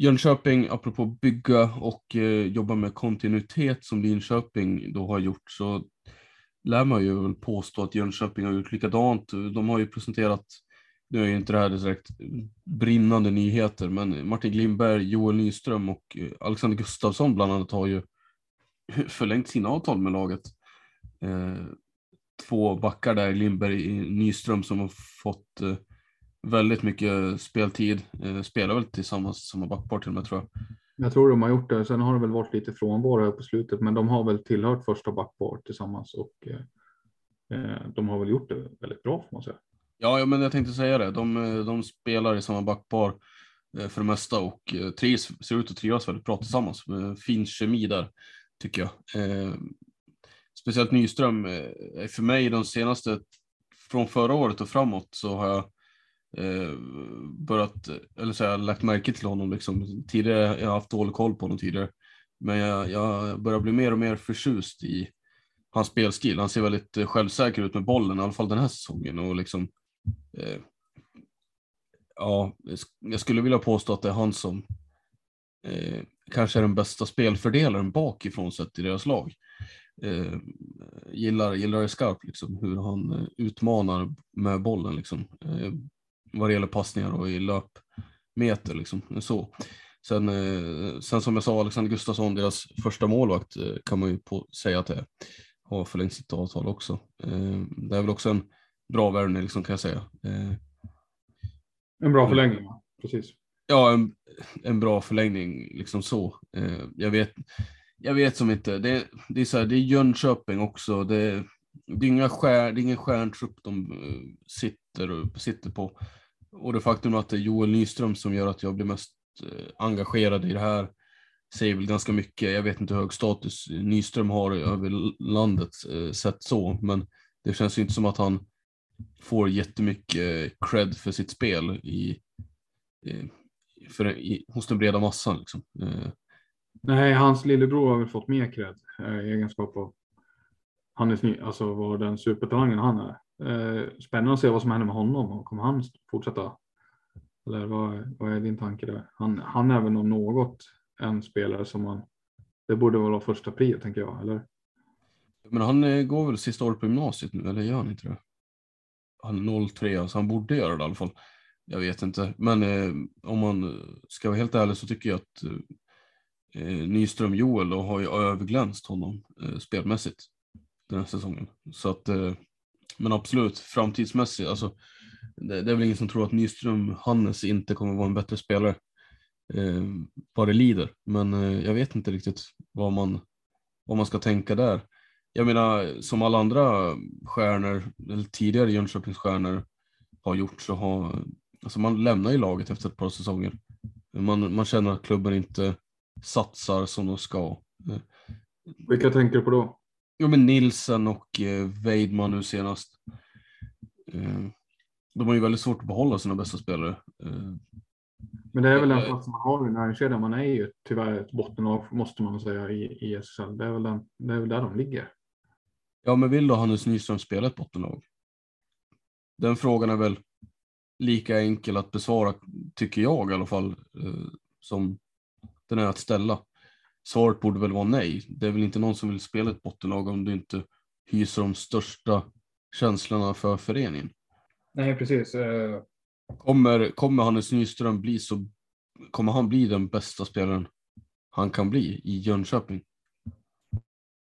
Jönköping, apropå bygga och eh, jobba med kontinuitet som Linköping då har gjort, så lär man ju väl påstå att Jönköping har gjort likadant. De har ju presenterat, nu är ju inte det här direkt brinnande nyheter, men Martin Glimberg, Joel Nyström och eh, Alexander Gustafsson bland annat har ju <laughs> förlängt sina avtal med laget. Eh, två backar där, Lindberg Nyström som har fått eh, väldigt mycket speltid. Eh, spelar väl tillsammans som backpar till och med tror jag. Jag tror de har gjort det. Sen har det väl varit lite frånvaro på slutet, men de har väl tillhört första backpar tillsammans och eh, de har väl gjort det väldigt bra får man säga. Ja, men jag tänkte säga det. De, de spelar i samma backpar för det mesta och trivs, ser ut att trivas väldigt bra tillsammans. Fin kemi där tycker jag speciellt Nyström, eh, för mig de senaste, från förra året och framåt så har jag eh, börjat, eller så jag lagt märke till honom liksom. Tidigare, jag har haft dålig koll på honom tidigare, men jag, jag börjar bli mer och mer förtjust i hans spelstil. Han ser väldigt eh, självsäker ut med bollen, i alla fall den här säsongen och liksom eh, ja, jag skulle vilja påstå att det är han som eh, kanske är den bästa spelfördelaren bakifrån sett i deras lag eh, gillar, gillar det skarpt, liksom, hur han eh, utmanar med bollen liksom, eh, vad det gäller passningar och i löpmeter. Liksom, så. Sen, eh, sen som jag sa, Alexander Gustafsson, deras första målvakt, eh, kan man ju på, säga att det har förlängt sitt avtal också. Eh, det är väl också en bra värvning liksom, kan jag säga. En bra förlängning, precis. Ja, en, en bra förlängning, liksom så. jag vet jag vet som inte. Det, det är så här, det är Jönköping också. Det, det är, inga skär, det är ingen stjärntrupp de eh, sitter, sitter på. Och det faktum att det är Joel Nyström som gör att jag blir mest eh, engagerad i det här säger väl ganska mycket. Jag vet inte hur hög status Nyström har över landet eh, sett så, men det känns ju inte som att han får jättemycket cred för sitt spel i, för, i, hos den breda massan. Liksom. Eh. Nej, hans lillebror har väl fått mer cred i egenskap av han är alltså vad den supertalangen han är. Eh, spännande att se vad som händer med honom. Kommer han fortsätta? Eller vad, vad är din tanke där? Han, han är väl om något en spelare som man, det borde väl vara första prio tänker jag, eller? Men han eh, går väl sista året på gymnasiet nu, eller gör han inte det? Han är 03, så han borde göra det i alla fall. Jag vet inte, men eh, om man ska vara helt ärlig så tycker jag att eh, Nyström Joel då har ju överglänst honom eh, spelmässigt den här säsongen. Så att, eh, men absolut, framtidsmässigt, alltså, det, det, är väl ingen som tror att Nyström Hannes inte kommer vara en bättre spelare eh, vad det lider. Men eh, jag vet inte riktigt vad man, vad man ska tänka där. Jag menar, som alla andra stjärnor, eller tidigare Jönköpingsstjärnor har gjort så har, alltså man lämnar ju laget efter ett par säsonger. Man, man känner att klubben inte satsar som de ska. Eh, Vilka tänker du på då? Jo men Nilsen och eh, Weidman nu senast. Eh, de har ju väldigt svårt att behålla sina bästa spelare. Eh, men det är väl den platsen man har i näringskedjan. Man är ju tyvärr ett bottenlag måste man säga i, i SSL. Det är, väl den, det är väl där de ligger. Ja men vill då Hannes Nyström spela ett bottenlag? den frågan är väl lika enkel att besvara, tycker jag i alla fall, eh, som den är att ställa. Svaret borde väl vara nej. Det är väl inte någon som vill spela ett bottenlag om du inte hyser de största känslorna för föreningen. Nej, precis. Eh, Kommer, kommer Hannes Nyström bli så, kommer han bli den bästa spelaren han kan bli i Jönköping?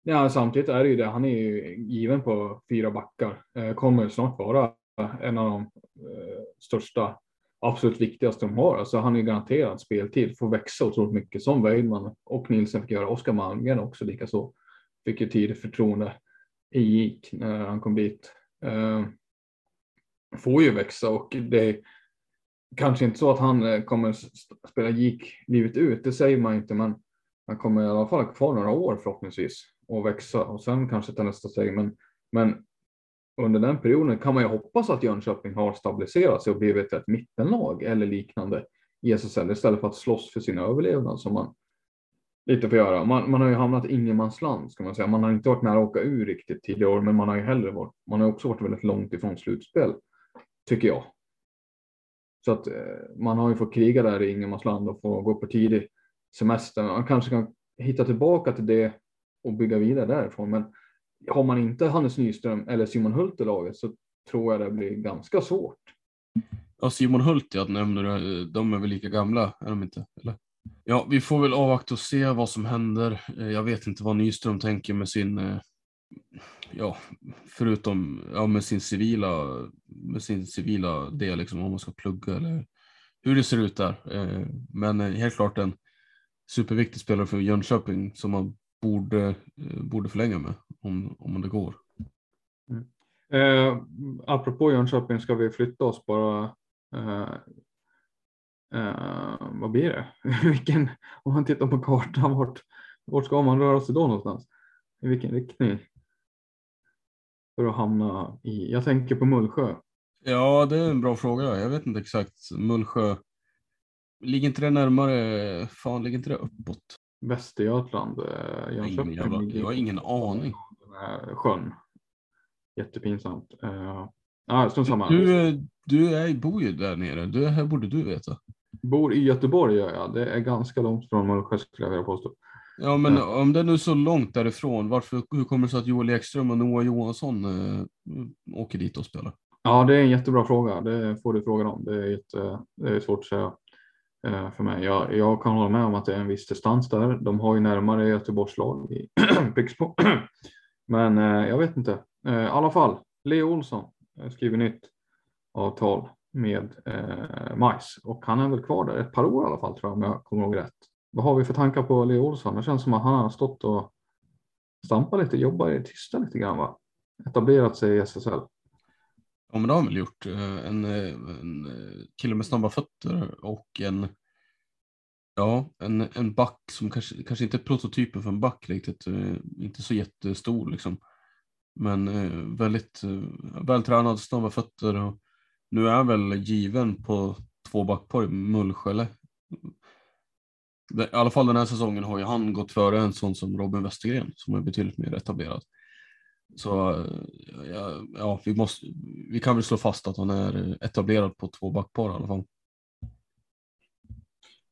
Ja, samtidigt är det ju det. Han är ju given på fyra backar. Eh, kommer snart vara en av de eh, största, absolut viktigaste de har. Alltså han är garanterad speltid, får växa otroligt mycket som Weidman och Nilsen fick göra. Oskar Malmgren också likaså. Fick ju tid förtroende i gick när han kom dit. Eh, får ju växa och det är kanske inte så att han eh, kommer spela gick livet ut. Det säger man inte, men han kommer i alla fall kvar några år förhoppningsvis och växa och sen kanske ta nästa steg. Men, men under den perioden kan man ju hoppas att Jönköping har stabiliserat sig och blivit ett mittenlag eller liknande i SSL istället för att slåss för sin överlevnad som man lite får göra. Man, man har ju hamnat i ingenmansland ska man säga. Man har inte varit nära att åka ur riktigt tidigare år, men man har ju hellre varit. Man har också varit väldigt långt ifrån slutspel tycker jag. Så att eh, man har ju fått kriga där i ingenmansland och få gå på tidig semester. Man kanske kan hitta tillbaka till det och bygga vidare därifrån. Men har man inte Hannes Nyström eller Simon Hult i laget så tror jag det blir ganska svårt. Ja, Simon Hult, jag nämner. De är väl lika gamla, är de inte? Eller? Ja, vi får väl avvakta och se vad som händer. Eh, jag vet inte vad Nyström tänker med sin, eh, ja, förutom ja, med sin civila, med sin civila del, liksom om man ska plugga eller hur det ser ut där. Eh, men helt klart en superviktig spelare för Jönköping som man borde, borde förlänga med om, om det går. Mm. Eh, apropå Jönköping ska vi flytta oss bara. Eh, eh, vad blir det? <laughs> vilken, om man tittar på kartan, vart, vart ska man röra sig då någonstans? I vilken riktning? För att hamna i, jag tänker på Mullsjö. Ja, det är en bra fråga. Jag vet inte exakt. Mullsjö, ligger inte det närmare, fan ligger inte det uppåt? Västergötland, eh, Jönköping. Jävla, jag har ingen aning. Sjön. Jättepinsamt. Uh, ah, samma. Du, du är, bor ju där nere. Du, här borde du veta. Bor i Göteborg gör jag. Det är ganska långt från Mullsjö skulle jag vilja påstå. Ja, men uh. om det är nu så långt därifrån, varför, hur kommer det sig att Joel Ekström och Noah Johansson uh, åker dit och spelar? Ja, det är en jättebra fråga. Det får du fråga om. Det är, jätte, det är svårt att säga. Eh, för mig. Jag, jag, kan hålla med om att det är en viss distans där. De har ju närmare Göteborgs lag i <clears throat> Pixbo. <clears throat> Men eh, jag vet inte. Eh, I alla fall, Leo Olsson eh, skriver nytt avtal med eh, Majs och han är väl kvar där ett par år i alla fall tror jag om jag kommer ihåg rätt. Vad har vi för tankar på Leo Olsson? Det känns som att han har stått och stampat lite, jobbat i tysta lite grann va? Etablerat sig i SSL. Ja, men det har han väl gjort. Eh, en, eh, en eh, kille med snabba fötter och en, ja, en, en back som kanske, kanske inte är prototypen för en back riktigt. Inte så jättestor liksom. Men väldigt vältränad, snabba fötter och nu är han väl given på två backpar i Mullsjölle. I alla fall den här säsongen har ju han gått före en sån som Robin Westergren som är betydligt mer etablerad. Så ja, ja, vi, måste, vi kan väl slå fast att han är etablerad på två backpar i alla fall.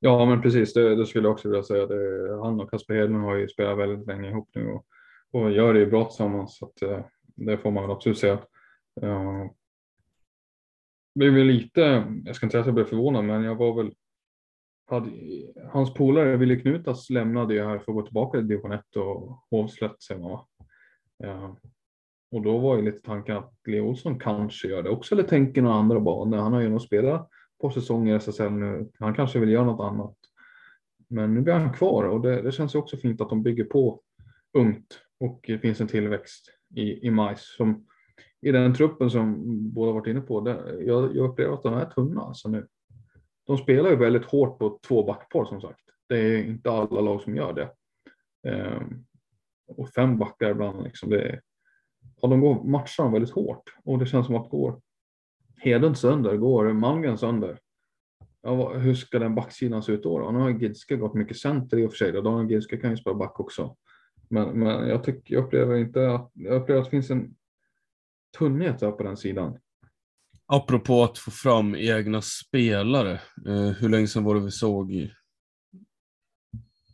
Ja, men precis. Det, det skulle jag också vilja säga. Det, han och Kasper Hedlund har ju spelat väldigt länge ihop nu och, och gör det ju bra tillsammans. Så att, eh, det får man väl absolut säga. Eh, uh, blev lite, jag ska inte säga att jag blev förvånad, men jag var väl hade, hans polare Wille Knutas lämnade ju här för att gå tillbaka till division 1 och Hovslätt säger man va? Ja. Och då var ju lite tanken att Leo Olsson kanske gör det också eller tänker några andra banor. Han har ju nog spelat på säsonger i SSL nu. Han kanske vill göra något annat. Men nu blir han kvar och det, det känns ju också fint att de bygger på ungt och det finns en tillväxt i, i majs. Som, I den truppen som båda varit inne på, det, jag, jag upplever att de är tunna alltså nu. De spelar ju väldigt hårt på två backpar som sagt. Det är inte alla lag som gör det. Ehm, och fem backar ibland. Liksom det, ja, de går, matchar väldigt hårt och det känns som att går Hedlund sönder, går Malmgren sönder. Ja, hur ska den backsidan se ut då? då? Nu har Gidske gått mycket center i och för sig. Daniel Gidske kan ju spela back också. Men, men jag, tycker, jag upplever inte att, jag upplever att det finns en tunnhet där på den sidan. Apropå att få fram egna spelare. Eh, hur länge sedan var det vi såg i...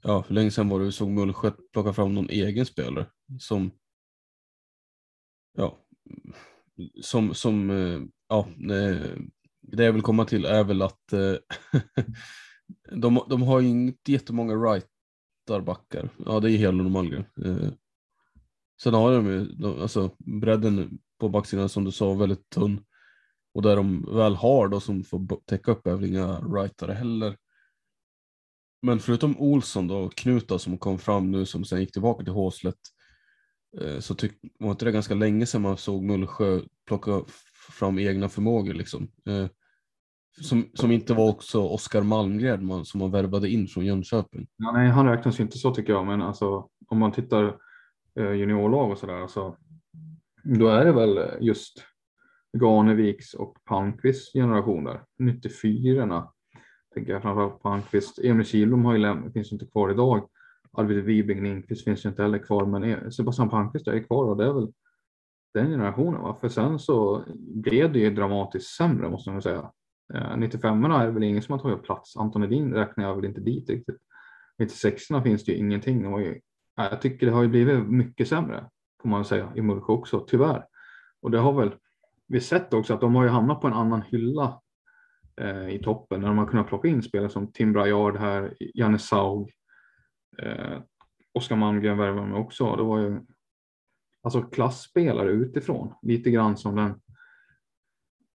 Ja, hur länge sedan var det vi såg Mullsjö plocka fram någon egen spelare som... Ja, som, som eh, ja, eh, det jag vill komma till är väl att eh, <laughs> de, de har ju inte jättemånga rightarbackar. Ja, det är Hedlund och Malmgren. Sen har de ju, de, alltså bredden på backsidan som du sa, väldigt tunn. Och där de väl har då som får täcka upp är väl inga rightare heller. Men förutom Olsson då, Knuta som kom fram nu som sen gick tillbaka till Håslet. Eh, så tyck, var inte det ganska länge sedan man såg Mullsjö plocka fram egna förmågor liksom. Eh, som, som inte var också Oskar Malmgren man, som man värvade in från Jönköping. Ja, nej, han räknas ju inte så tycker jag, men alltså om man tittar eh, juniorlag och sådär, alltså, då är det väl just Ganeviks och Palmqvists generationer, 94 tänker jag framförallt Palmqvist. Emil Kihlblom har ju lämnat, finns inte kvar idag. Arvid Wibing Lindqvist finns ju inte heller kvar, men e- Sebastian Palmqvist är kvar och det är väl den generationen. Va? För sen så blev det ju dramatiskt sämre måste man säga. Eh, 95 erna är det väl ingen som har tagit plats. Anton Edin räknar jag väl inte dit riktigt. 96 finns det ju ingenting. Det ju, jag tycker det har ju blivit mycket sämre får man säga i Mullsjö också, tyvärr. Och det har väl vi sett också att de har ju hamnat på en annan hylla eh, i toppen när de har kunnat plocka in spelare som Tim Braillard här, Janne Saug, eh, Oskar Malmgren värvade mig också. Det var ju alltså klassspelare utifrån, lite grann som den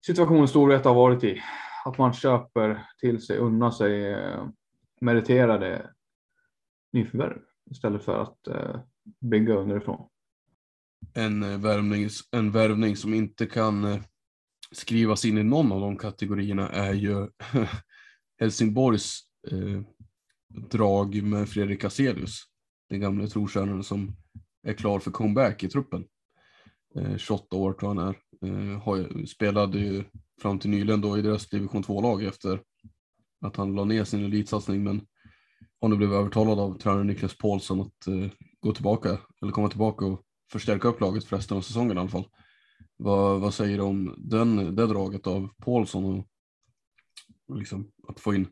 situationen Storvreta har varit i. Att man köper till sig, unnar sig eh, meriterade nyförvärv istället för att eh, bygga underifrån. En eh, värvning, en värvning som inte kan eh, skrivas in i någon av de kategorierna är ju <laughs> Helsingborgs eh, drag med Fredrik Aselius, den gamle trotjänaren som är klar för comeback i truppen. Eh, 28 år tror han är. Eh, har, spelade ju fram till nyligen då i deras division 2-lag efter att han la ner sin elitsatsning men har nu blivit övertalad av tränare Niklas Paulsson att eh, gå tillbaka eller komma tillbaka och förstärka upp laget för resten av säsongen i alla fall. Vad, vad säger du om den, det draget av Paulsson och, och liksom att få in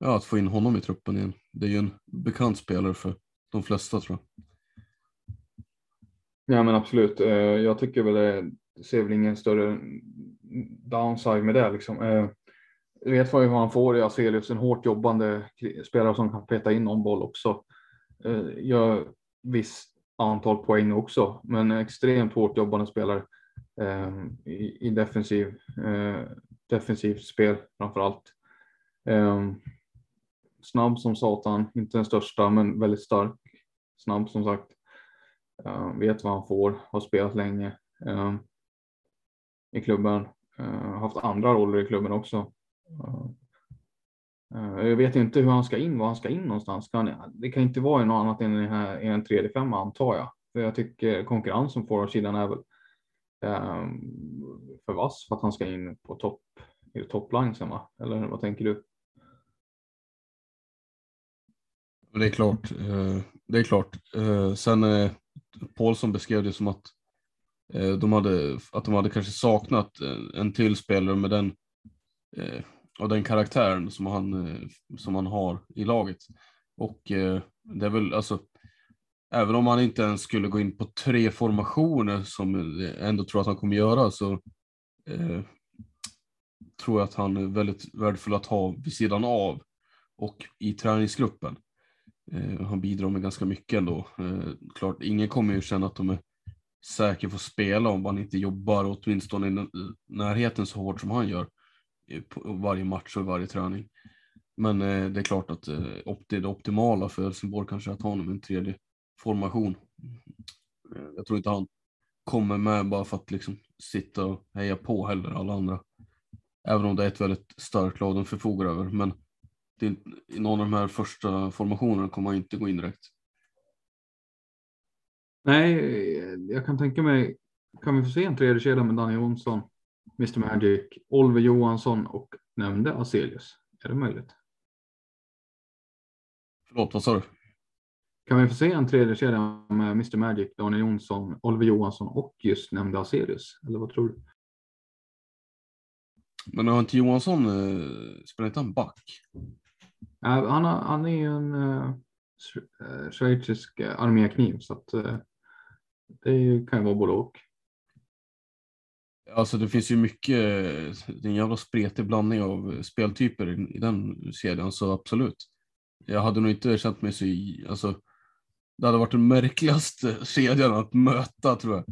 ja, att få in honom i truppen igen. Det är ju en bekant spelare för de flesta tror jag. Ja men absolut. Eh, jag tycker väl eh, det ser väl ingen större downside med det liksom. Eh, jag vet vad han får i Aselius, en hårt jobbande spelare som kan peta in någon boll också. Gör visst antal poäng också, men extremt hårt jobbande spelare i, i defensiv, defensivt spel framför allt. Snabb som satan, inte den största men väldigt stark. Snabb som sagt. Uh, vet vad han får, har spelat länge uh, i klubben. Uh, haft andra roller i klubben också. jag vet inte hur han ska in, var han ska in någonstans. Kan, det kan inte vara i något annat än den här, i en tredje femma antar jag. För jag tycker konkurrensen på sidan är väl för vass för att han ska in på topp i topline sen va? Eller vad tänker du? Det är klart. Eh, det är klart. Eh, sen eh, Paulsson beskrev det som att de hade, att de hade kanske saknat en till spelare med den, och den karaktären som han, som han har i laget. Och det är väl alltså, även om han inte ens skulle gå in på tre formationer som jag ändå tror att han kommer göra så eh, tror jag att han är väldigt värdefull att ha vid sidan av och i träningsgruppen. Eh, han bidrar med ganska mycket ändå. Eh, klart, ingen kommer ju känna att de är säkra på att spela om man inte jobbar åtminstone i närheten så hårt som han gör på varje match och varje träning. Men eh, det är klart att det optimala för Helsingborg kanske är att ha honom i en tredje formation. Jag tror inte han kommer med bara för att liksom sitta och heja på heller alla andra. Även om det är ett väldigt starkt lag de förfogar över. Men det, i någon av de här första formationerna kommer han inte gå in direkt. Nej, jag kan tänka mig, kan vi få se en tredje kedja med Danny Jonsson, Mr Magic, Oliver Johansson och nämnde Aselius? Är det möjligt? Förlåt, vad sa du? Kan vi få se en tredje kedja med Mr Magic, Daniel Jonsson, Oliver Johansson och just nämnde Aselius? Eller vad tror du? Men har inte Johansson, eh, spelar inte han back? Han, har- han är ju en uh, schweizisk eh, armékniv så att uh, det kan ju vara både och. Alltså det finns ju mycket, det är en jävla spretig blandning av speltyper i, i den kedjan, så absolut. Jag hade nog inte känt mig så alltså det hade varit den märkligaste <laughs> kedjan att möta tror jag.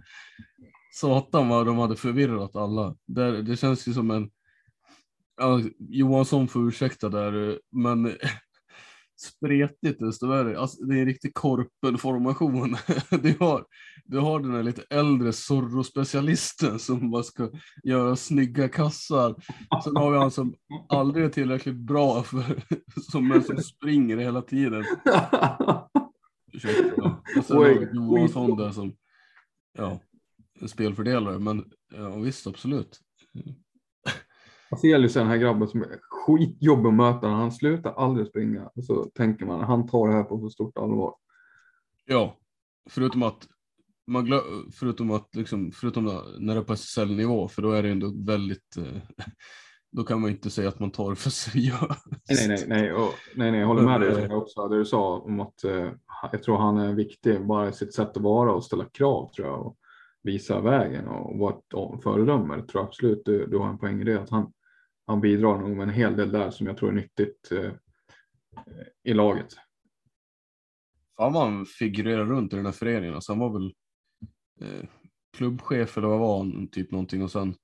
Satan vad de hade förvirrat alla. Det, det känns ju som en, ja, Johansson får ursäkta där, men <laughs> spretigt desto värre. Alltså, det är en riktig korpenformation. <laughs> Du har, du har den här lite äldre Zorro-specialisten som bara ska göra snygga kassar. Sen har vi han som aldrig är tillräckligt bra för, <laughs> som, men som springer hela tiden. Ursäkta. Och sen har vi Johansson där som, ja, en spelfördelare. Men ja, visst, absolut. Afzelius är den här grabben som är skitjobbig att möta. Han slutar aldrig springa. Och så tänker man han tar det här på så stort allvar. Ja, förutom att man glö, förutom att liksom, förutom när det är på SSL-nivå, för då är det ändå väldigt, eh, <laughs> då kan man inte säga att man tar det för seriöst. Nej, nej, nej, och, nej, nej, jag håller med dig också. Det du sa om att eh, jag tror han är viktig bara i sitt sätt att vara och ställa krav tror jag och visa vägen och vara ett föredöme. Jag tror absolut du, du har en poäng i det att han, han bidrar nog med en hel del där som jag tror är nyttigt eh, i laget. Fan vad han figurerar runt i den här föreningen. Alltså han var väl eh, klubbchef eller vad var han, typ någonting och sen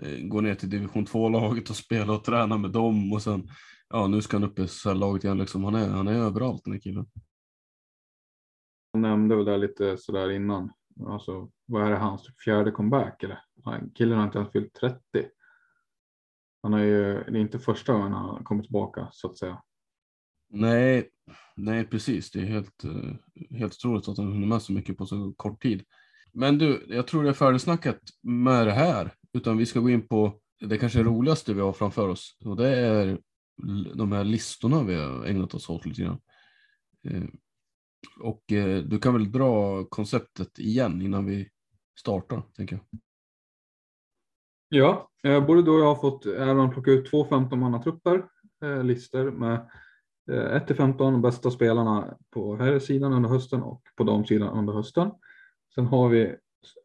eh, gå ner till division 2-laget och spela och träna med dem och sen ja nu ska han upp i SSL-laget igen liksom. Han är, han är överallt den här killen. Han nämnde väl det lite sådär innan. Alltså, vad är det hans fjärde comeback eller? Killen har inte ens fyllt 30. Han har ju, det är inte första gången han har kommit tillbaka så att säga. Nej, nej precis. Det är helt, eh, helt otroligt att han hunnit med så mycket på så kort tid. Men du, jag tror det är färdigsnackat med det här. Utan vi ska gå in på det kanske roligaste vi har framför oss. Och det är de här listorna vi har ägnat oss åt lite grann. Eh, och eh, du kan väl dra konceptet igen innan vi startar, tänker jag. Ja, eh, både du och jag har fått äran att plocka ut två 15-mannatrupper, eh, listor med eh, 1 till 15 bästa spelarna på här sidan under hösten och på damsidan under hösten. Sen har vi,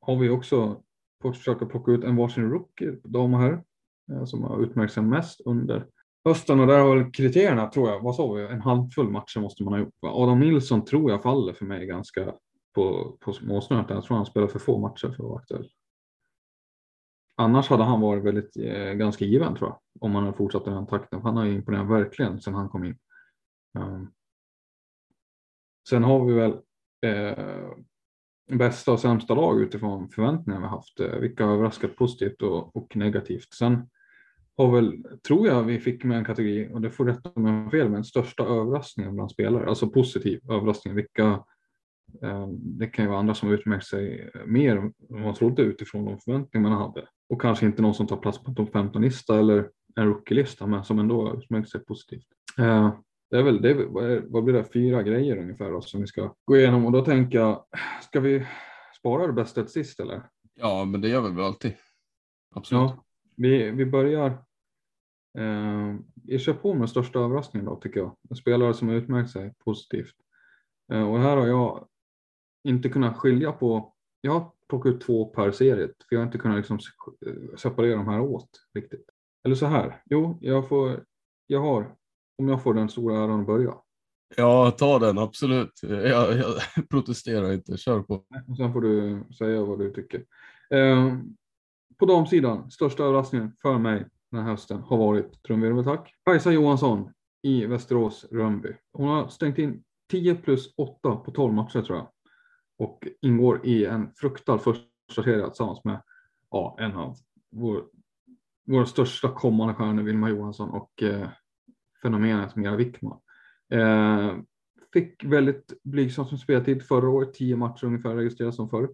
har vi också fått försöka plocka ut en varsin rookie, dam och herr, eh, som har utmärkt sig mest under hösten och där har väl kriterierna, tror jag, vad sa vi, en handfull matcher måste man ha gjort. Adam Nilsson tror jag faller för mig ganska på, på småsnöret. Jag tror han spelar för få matcher för att vara aktuell. Annars hade han varit väldigt eh, ganska given tror jag. Om han hade fortsatt i den takten. Han har ju imponerat verkligen sedan han kom in. Um, sen har vi väl eh, bästa och sämsta lag utifrån förväntningar vi haft. Eh, vilka har överraskat positivt och, och negativt. Sen har väl, tror jag vi fick med en kategori, och det får rätta om jag har fel, men största överraskningen bland spelare. Alltså positiv överraskning. Vilka ehm, Det kan ju vara andra som utmärkt sig mer än vad man trodde utifrån de förväntningar man hade. Och kanske inte någon som tar plats på en topp 15-lista eller en rookie-lista, men som ändå har utmärkt sig positivt. Eh, Det är väl, det är, vad, blir det, fyra grejer ungefär då, som vi ska gå igenom. Och då tänker jag, ska vi spara det bästa till sist eller? Ja, men det gör vi väl alltid. Absolut. Ja, vi, vi börjar. Eh, vi kör på med största överraskningen då tycker jag. En spelare som har utmärkt sig positivt. Eh, och här har jag inte kunnat skilja på. Jag har plockat ut två per serie för jag har inte kunnat liksom eh, separera de här åt riktigt. Eller så här. Jo, jag får. Jag har. Om jag får den stora äran att börja. Ja, ta den, absolut. <laughs> Jag, jag protesterar inte, kör på. Och sen får du säga vad du tycker. Eh, på damsidan, största överraskningen för mig den här hösten har varit, trumvirvel tack, Kajsa Johansson i Västerås Rönnby. Hon har stängt in 10 plus 8 på 12 matcher tror jag. Och ingår i en fruktad första serie tillsammans med ja, en av vår, våra största kommande stjärnor, Vilma Johansson och eh, fenomenet Mira Wickman. Eh, fick väldigt blygsam som speltid förra året, 10 matcher ungefär registreras som förr.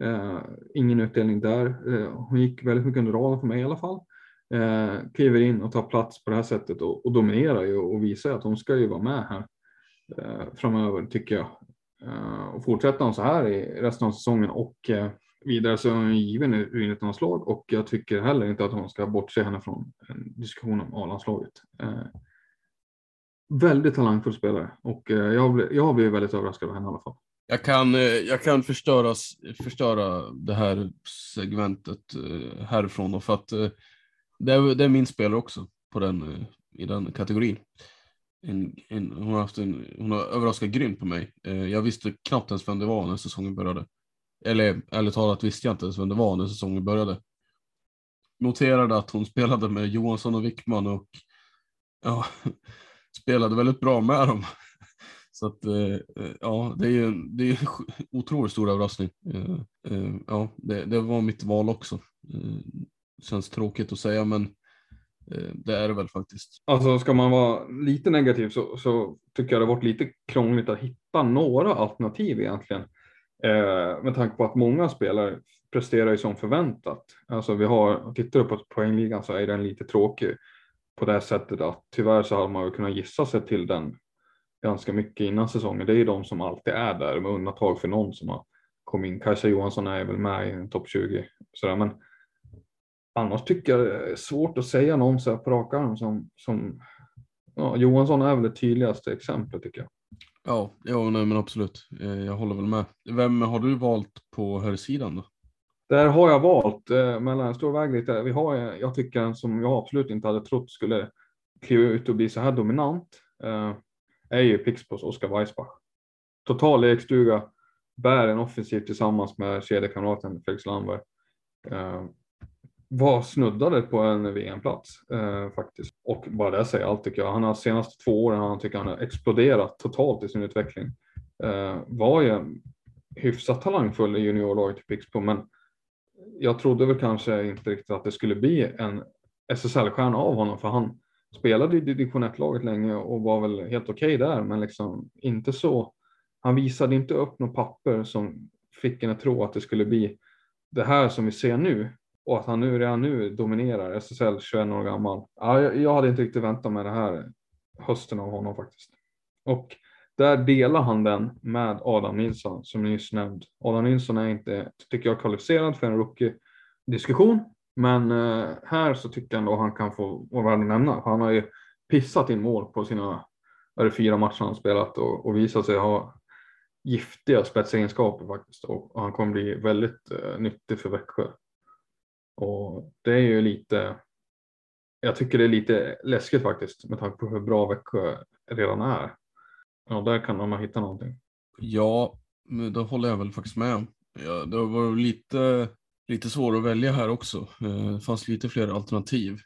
Eh, ingen utdelning där. Eh, hon gick väldigt mycket under raden för mig i alla fall. Eh, kliver in och tar plats på det här sättet och, och dominerar ju och visar att hon ska ju vara med här eh, framöver tycker jag. Eh, och fortsätter hon så här i resten av säsongen och eh, vidare så är hon given i U19-landslag och jag tycker heller inte att hon ska bortse henne från eh, en diskussion om A-landslaget. Eh, väldigt talangfull spelare och eh, jag, har jag väldigt överraskad av henne i alla fall. Jag kan, eh, jag kan förstöras, förstöra det här segmentet härifrån då, för att det är, det är min spelare också på den, i den kategorin. En, en, hon, har haft en, hon har överraskat grymt på mig. Eh, jag visste knappt ens vem det var när säsongen började. Eller ärligt talat visste jag inte ens vem det var när säsongen började. Noterade att hon spelade med Johansson och Wickman och ja, <laughs> spelade väldigt bra med dem. <laughs> Så att eh, eh, ja, det är ju det är en otroligt stor överraskning. Eh, eh, ja, det, det, var mitt val också. Eh, känns tråkigt att säga, men Eh, det är det väl faktiskt. Alltså ska man vara lite negativ så, så tycker jag det har varit lite krångligt att hitta några alternativ egentligen. Eh, med tanke på att många spelare presterar ju som förväntat. Alltså vi har, tittar du på poängligan så är den lite tråkig på det sättet att tyvärr så hade man ju kunnat gissa sig till den ganska mycket innan säsongen. Det är ju de som alltid är där med undantag för någon som har kommit in. Kajsa Johansson är väl med i topp 20 sådär, men annars tycker jag det är svårt att säga någon så här på rak arm som, som ja, Johansson är väl det tydligaste exemplet tycker jag. Ja, ja nej, men absolut. Eh, jag håller väl med. Vem har du valt på här sidan då? Där har jag valt eh, mellan en stor väg lite. Vi har, jag tycker en som jag absolut inte hade trott skulle kliva ut och bli så här dominant. Eh, är ju Pixbos Oskar Weissbach. Total lekstuga, bär en offensiv tillsammans med kedjekamraten Felix Landberg. Eh, var snuddade på en VM-plats eh, faktiskt. Och bara det säger allt tycker jag. Han har senaste två åren han tycker han har exploderat totalt i sin utveckling. Eh, var ju hyfsat talangfull i juniorlaget i Pixbo, men jag trodde väl kanske inte riktigt att det skulle bli en SSL-stjärna av honom, för han spelade i division 1-laget länge och var väl helt okej okay där, men liksom inte så. Han visade inte upp något papper som fick en att tro att det skulle bli det här som vi ser nu och att han nu redan nu dominerar SSL 21 år gammal. Ja, jag, hade inte riktigt väntat mig det här hösten av honom faktiskt. Och där delar han den med Adam Nilsson som nyss nämnd. Adam Nilsson är inte, tycker jag, kvalificerad för en rookie-diskussion. Men eh, här så tycker jag ändå han kan få vara värd att nämna. Han har ju pissat in mål på sina är det fyra matcher han spelat och, och visat sig ha giftiga spetsegenskaper faktiskt. Och, och han kommer bli väldigt eh, nyttig för Växjö. Och det är ju lite, jag tycker det är lite läskigt faktiskt med tanke på hur bra Växjö redan är. Ja, där kan de ha hittat någonting. Ja, det håller jag väl faktiskt med. Ja, det var lite lite svårt att välja här också. Eh, det fanns lite fler alternativ.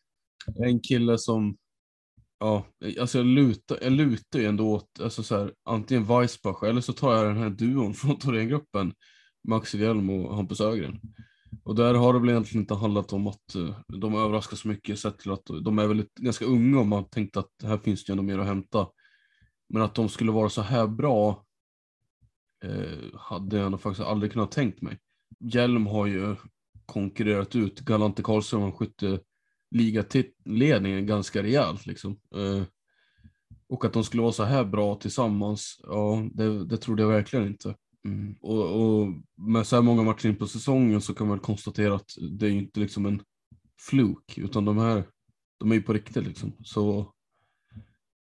En kille som, ja, alltså jag lutar, jag lutar ju ändå åt, alltså så här, antingen Weissbach eller så tar jag den här duon från Thorengruppen, Max Hjelm och Hampus Ögren. Och där har det väl egentligen inte handlat om att eh, de överraskar så mycket sett till att de är väldigt ganska unga och man tänkte att här finns det ju ändå mer att hämta. Men att de skulle vara så här bra eh, hade jag nog faktiskt aldrig kunnat tänkt mig. Hjelm har ju konkurrerat ut Galante Karlström och skytteligaledningen ganska rejält. Liksom. Eh, och att de skulle vara så här bra tillsammans, ja, det, det trodde jag verkligen inte. Mm. Och, och, med så här många matcher in på säsongen så kan man konstatera att det är inte liksom en fluk, utan de här, de är ju på riktigt liksom. Så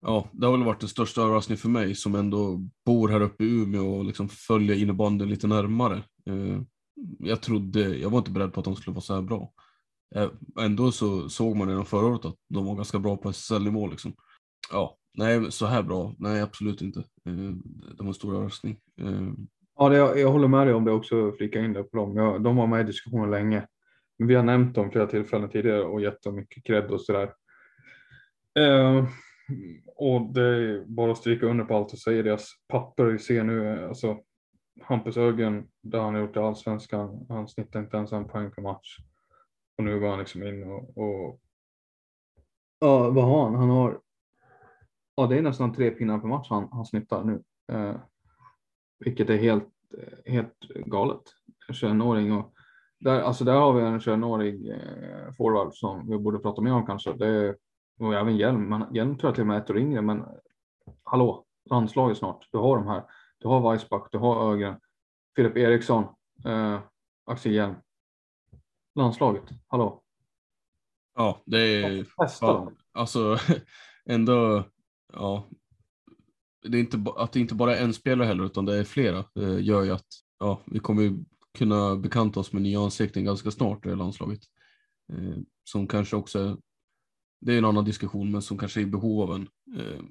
ja, det har väl varit den största överraskningen för mig som ändå bor här uppe i Umeå och liksom följer innebandyn lite närmare. Eh, jag trodde, jag var inte beredd på att de skulle vara så här bra. Eh, ändå så såg man redan förra året att de var ganska bra på SSL-nivå liksom. Ja, nej, så här bra, nej absolut inte. Eh, det var en stor överraskning. Ja, det, jag, håller med dig om det också, flika in det på dem. Jag, de var med i diskussionen länge. Men vi har nämnt dem flera tillfällen tidigare och gett dem mycket cred och sådär. Eh, och det är bara att stryka under på allt och säga deras papper vi ser nu, alltså Hampus Ögren, där han har gjort i allsvenskan, han snittar inte ens en poäng per match. Och nu går han liksom in och, och ja, vad har han? Han har, ja det är nästan tre pinnar per match han, han snittar nu. Eh, vilket är helt, helt galet. 21-åring och där, alltså där har vi en 21-årig eh, forward som vi borde prata mer om kanske. Det är, och även Hjelm, men Hjelm tror jag till och med är ett år yngre, men hallå, landslaget snart. Du har de här du har Weissbach, du har Ögren, Filip Eriksson. Eh, Axel Hjelm. Landslaget, hallå? Ja, det är... Testa Ja, dem. alltså <laughs> ändå, ja. Det är inte, att det inte bara är en spelare heller utan det är flera eh, gör ju att ja, vi kommer kunna bekanta oss med nya ansikten ganska snart i landslaget. Eh, som kanske också, det är en annan diskussion, men som kanske är i behov av en eh,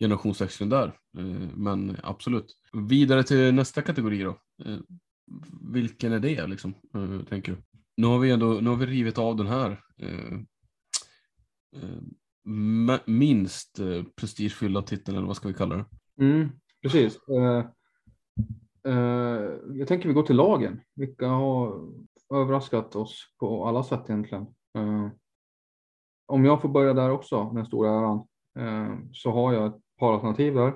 generationsväxling där. Eh, men absolut. Vidare till nästa kategori då. Eh, vilken är det liksom, eh, tänker du? Nu har vi ändå, nu har vi rivit av den här eh, eh, minst eh, prestigefyllda titeln, eller vad ska vi kalla det? Mm, precis. Uh, uh, jag tänker vi går till lagen. Vilka har överraskat oss på alla sätt egentligen. Uh, om jag får börja där också, den stora äran, så har jag ett par alternativ där.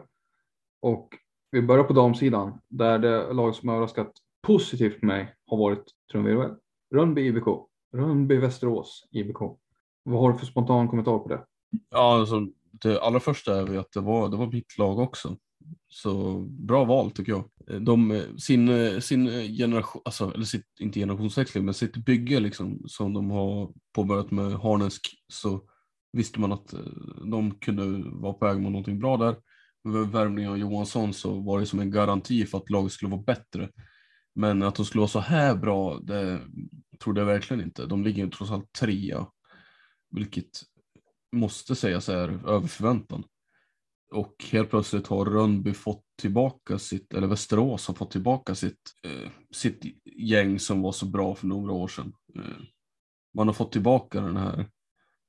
Och vi börjar på damsidan, där det lag som överraskat positivt för mig har varit trumvirvel. Rönnby IBK, Rönnby Västerås IBK. Vad har du för spontan kommentar på det? Ja, alltså, det allra första är att det var, det var mitt lag också. Så bra val tycker jag. De, sin, sin generation, alltså, eller sitt, inte generationsväxling, men sitt bygge liksom, som de har påbörjat med Harnesk så visste man att eh, de kunde vara på väg mot någonting bra där. Med värvningen av Johansson så var det som en garanti för att laget skulle vara bättre. Men att de skulle vara så här bra, det trodde jag verkligen inte. De ligger ju trots allt trea, vilket måste sägas är över förväntan. Och helt plötsligt har Rönnby fått tillbaka sitt, eller Västerås har fått tillbaka sitt, eh, sitt gäng som var så bra för några år sedan. Eh, man har fått tillbaka den här,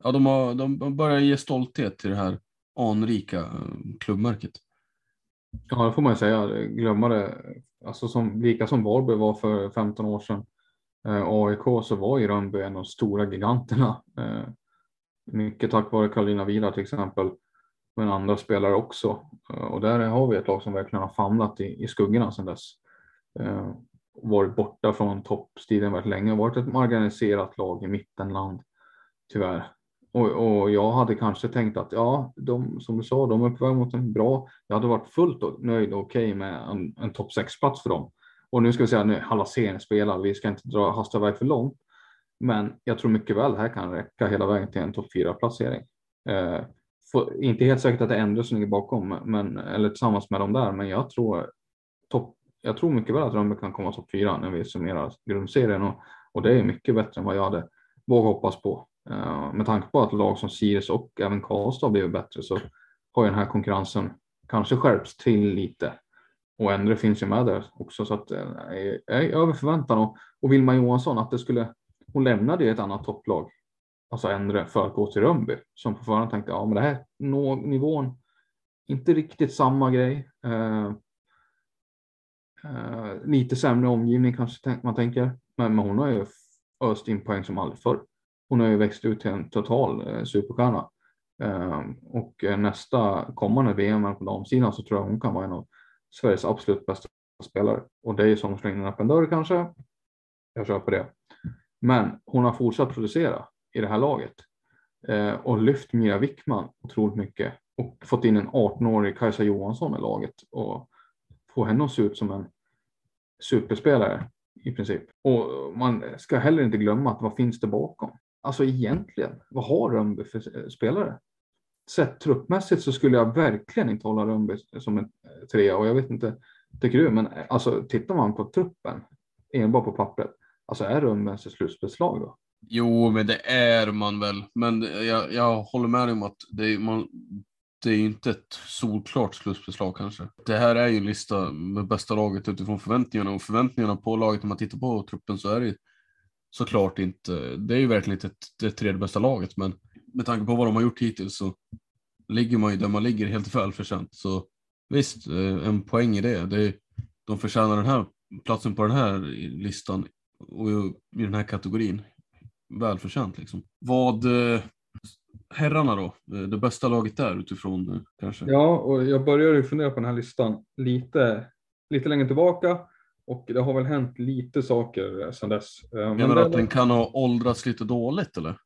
ja de har, de börjar ge stolthet till det här anrika eh, klubbmärket. Ja, det får man ju säga. Glömma det. Alltså som, lika som Varberg var för 15 år sedan. Eh, AIK så var ju Rönnby en av de stora giganterna. Eh, mycket tack vare Karolina Vidar till exempel. Men andra spelare också. Eh, och där har vi ett lag som verkligen har famlat i, i skuggorna sedan dess. Eh, varit borta från toppstriden väldigt länge. Varit ett marginaliserat lag i mittenland. Tyvärr. Och, och jag hade kanske tänkt att ja, de, som du sa, de är på väg mot en bra. Jag hade varit fullt och nöjd och okej med en, en topp 6-plats för dem. Och nu ska vi säga nu alla serien spelar. Vi ska inte dra hasta iväg för långt. Men jag tror mycket väl det här kan räcka hela vägen till en topp 4-placering. Eh, för, inte helt säkert att det är Endre som ligger bakom, men, eller tillsammans med dem där. Men jag tror, topp, jag tror mycket väl att Rönnby kan komma topp 4 när vi summerar grundserien. Och, och det är mycket bättre än vad jag hade vågat hoppas på. Eh, med tanke på att lag som Sirius och även Karlstad har blivit bättre så har ju den här konkurrensen kanske skärpts till lite. Och Endre finns ju med där också så att eh, jag är över förväntan. Och, och Vilma Johansson att det skulle, hon lämnade ju ett annat topplag, alltså Endre, för att gå till Rönnby. Som på förhand tänkte, ja men det här nå, nivån, inte riktigt samma grej. Eh, eh, lite sämre omgivning kanske man tänker. Men, men hon har ju öst in poäng som aldrig förr. Hon har ju växt ut till en total eh, superstjärna. Eh, och eh, nästa kommande VM på damsidan så tror jag hon kan vara en av Sveriges absolut bästa spelare. Och det är ju som att slå in en öppen dörr kanske. Jag kör på det. Men hon har fortsatt producera i det här laget. Eh, och lyft Mira Wickman otroligt mycket. Och fått in en 18-årig Kajsa Johansson i laget. Och få henne att se ut som en superspelare i princip. Och man ska heller inte glömma att vad finns det bakom? Alltså egentligen, vad har Rönnby för spelare? Sett truppmässigt så skulle jag verkligen inte hålla Rönnby som en eh, trea och jag vet inte, tycker du? Men eh, alltså tittar man på truppen enbart på pappret, alltså är Rönnby ens ett slutspelslag då? Jo, men det är man väl. Men jag, jag håller med dig om att det är, man, det är ju inte ett solklart slutspelslag kanske. Det här är ju en lista med bästa laget utifrån förväntningarna och förväntningarna på laget Om man tittar på truppen så är det ju såklart inte, det är ju verkligen inte det tredje bästa laget men med tanke på vad de har gjort hittills så ligger man ju där man ligger helt välförtjänt. Så visst, eh, en poäng i det. det är, de förtjänar den här platsen på den här listan och i den här kategorin. Välförtjänt liksom. Vad eh, herrarna då? Eh, Det bästa laget där utifrån eh, kanske? Ja, och jag började ju fundera på den här listan lite, lite längre tillbaka och det har väl hänt lite saker sedan dess. Men Menar du att den kan ha åldrats lite dåligt eller?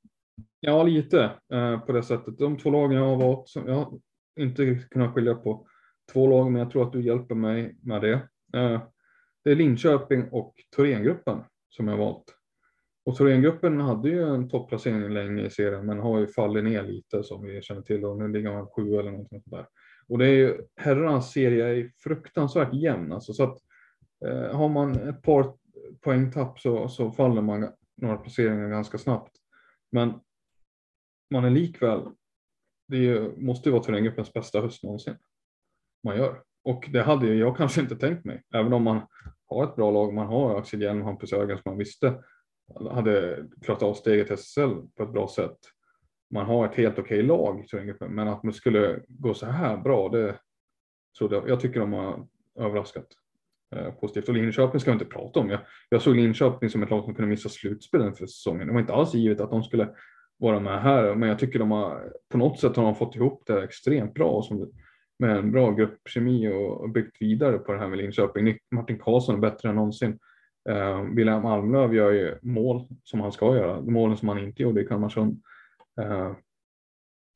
Ja, lite på det sättet. De två lagen jag har valt, som jag har inte kunnat skilja på två lag, men jag tror att du hjälper mig med det. Det är Linköping och Thorengruppen som jag valt. Och Thorengruppen hade ju en topplacering länge i serien men har ju fallit ner lite som vi känner till och nu ligger man sju eller någonting sånt där. Och det är ju, herrarnas serie är fruktansvärt jämn alltså så att eh, har man ett par poängtapp så, så faller man några placeringar ganska snabbt. Men man är likväl, det är, måste ju vara Thorengruppens bästa höst någonsin. Man gör. Och det hade jag kanske inte tänkt mig, även om man ha ett bra lag. Man har Axel Hjelm och Hampus Ögren som man visste hade klarat av steget till SSL på ett bra sätt. Man har ett helt okej lag, men att man skulle gå så här bra, det trodde jag. Jag tycker de har överraskat eh, positivt. Och Linköping ska vi inte prata om. Jag, jag såg Linköping som ett lag som kunde missa slutspelen för säsongen. Det var inte alls givet att de skulle vara med här, men jag tycker de har på något sätt har de fått ihop det extremt bra som, med en bra gruppkemi och, byggt vidare på det här med Linköping. Martin Karlsson är bättre än någonsin. Eh, William Almlöv gör ju mål som han ska göra, målen som han inte gjorde i Kalmarsund. Eh,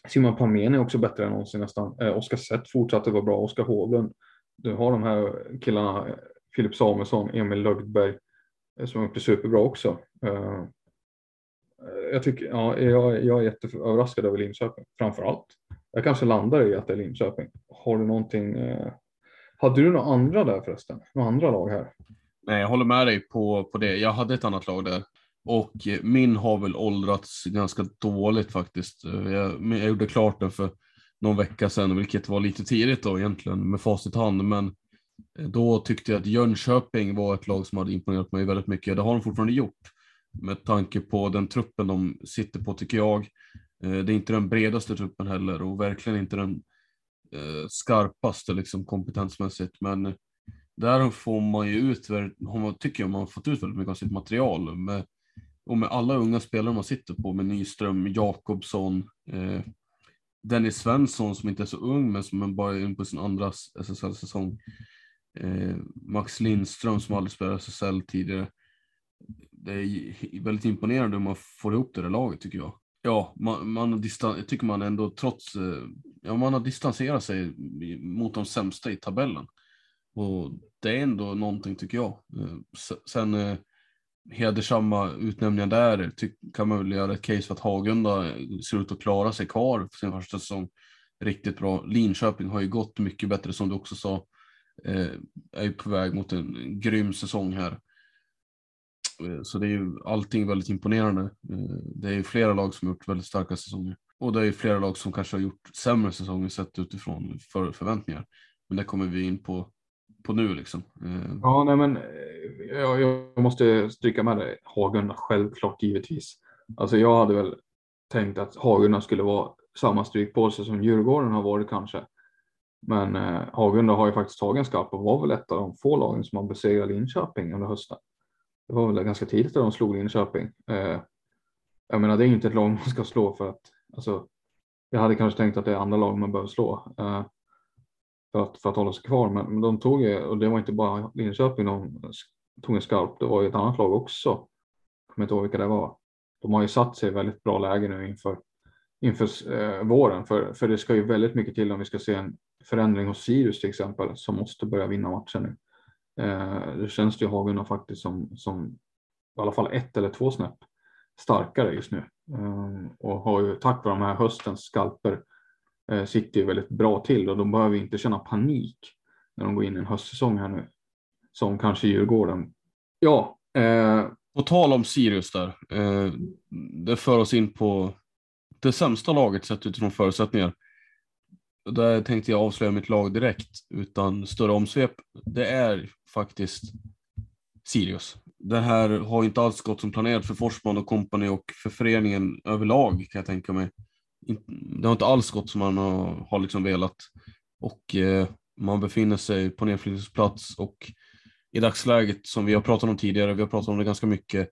Simon Palmén är också bättre än någonsin nästan. Eh, Oskar Sett fortsatte vara bra, Oskar Hovlund. Du har de här killarna, Filip Samuelsson, Emil Lögdberg, eh, som har gjort det superbra också. Eh, jag, tycker, ja, jag, jag är jätteöverraskad över Linköping, framför allt. Jag kanske landar i att det är Linköping. Har du någonting? Eh, hade du några andra där förresten? Några andra lag här? Nej, jag håller med dig på, på det. Jag hade ett annat lag där. Och eh, min har väl åldrats ganska dåligt faktiskt. Eh, jag, jag gjorde klart den för någon vecka sedan, vilket var lite tidigt då egentligen med facit i hand. Men eh, då tyckte jag att Jönköping var ett lag som hade imponerat mig väldigt mycket. Det har de fortfarande gjort med tanke på den truppen de sitter på tycker jag. Eh, det är inte den bredaste truppen heller och verkligen inte den eh, skarpaste liksom kompetensmässigt. Men där får man ju ut, tycker jag man har fått ut väldigt mycket av sitt material. Med, och med alla unga spelare man sitter på, med Nyström, Jakobsson, eh, Dennis Svensson som inte är så ung men som bara är in på sin andra SSL-säsong. Eh, Max Lindström som aldrig spelat SSL tidigare det är väldigt imponerande hur man får ihop det där laget tycker jag. Ja, man, man distan, tycker man ändå trots, eh, ja man har distanserat sig mot de sämsta i tabellen. Och det är ändå någonting tycker jag. Eh, sen eh, hedersamma utnämningar där kan man väl göra ett case för att Hagunda eh, ser ut att klara sig kvar för sin första säsong riktigt bra. Linköping har ju gått mycket bättre som du också sa. är ju på väg mot en grym säsong här. Eh, så det är ju allting väldigt imponerande. Eh, det är ju flera lag som har gjort väldigt starka säsonger. Och det är ju flera lag som kanske har gjort sämre säsonger sett utifrån för förväntningar. Men det kommer vi in på, på nu liksom. Eh, ja, nej men jag, jag måste stryka med det. Hagunda, självklart givetvis. Alltså jag hade väl tänkt att Hagunda skulle vara samma strykpåse som Djurgården har varit kanske. Men eh, Hagunda har ju faktiskt tagit en skarp och var väl ett av de få lagen som har besegrat Linköping under hösten det var väl ganska tidigt att de slog Linköping. Eh, jag menar, det är inte ett lag man ska slå för att alltså, jag hade kanske tänkt att det är andra lag man behöver slå eh, för, att, för att hålla sig kvar. Men, men de tog ju, och det var inte bara Linköping de tog en skarp, det var ju ett annat lag också. Jag kommer inte ihåg vilka det var. De har ju satt sig i väldigt bra läge nu inför, inför eh, våren, för, för det ska ju väldigt mycket till om vi ska se en förändring hos Sirius till exempel som måste börja vinna matchen nu. Eh, det känns ju Hagunda faktiskt som, som i alla fall ett eller två snäpp starkare just nu eh, och har ju tack vare de här höstens skalper eh, sitter ju väldigt bra till och de behöver inte känna panik när de går in i en höstsäsong här nu som kanske Djurgården. Ja. Eh... På tal om Sirius där. Eh, det för oss in på det sämsta laget sett utifrån förutsättningar där tänkte jag avslöja mitt lag direkt utan större omsvep. Det är faktiskt Sirius. Det här har inte alls gått som planerat för Forsman och kompani och för föreningen överlag kan jag tänka mig. Det har inte alls gått som man har, har liksom velat och eh, man befinner sig på nedflyttningsplats och i dagsläget som vi har pratat om tidigare, vi har pratat om det ganska mycket,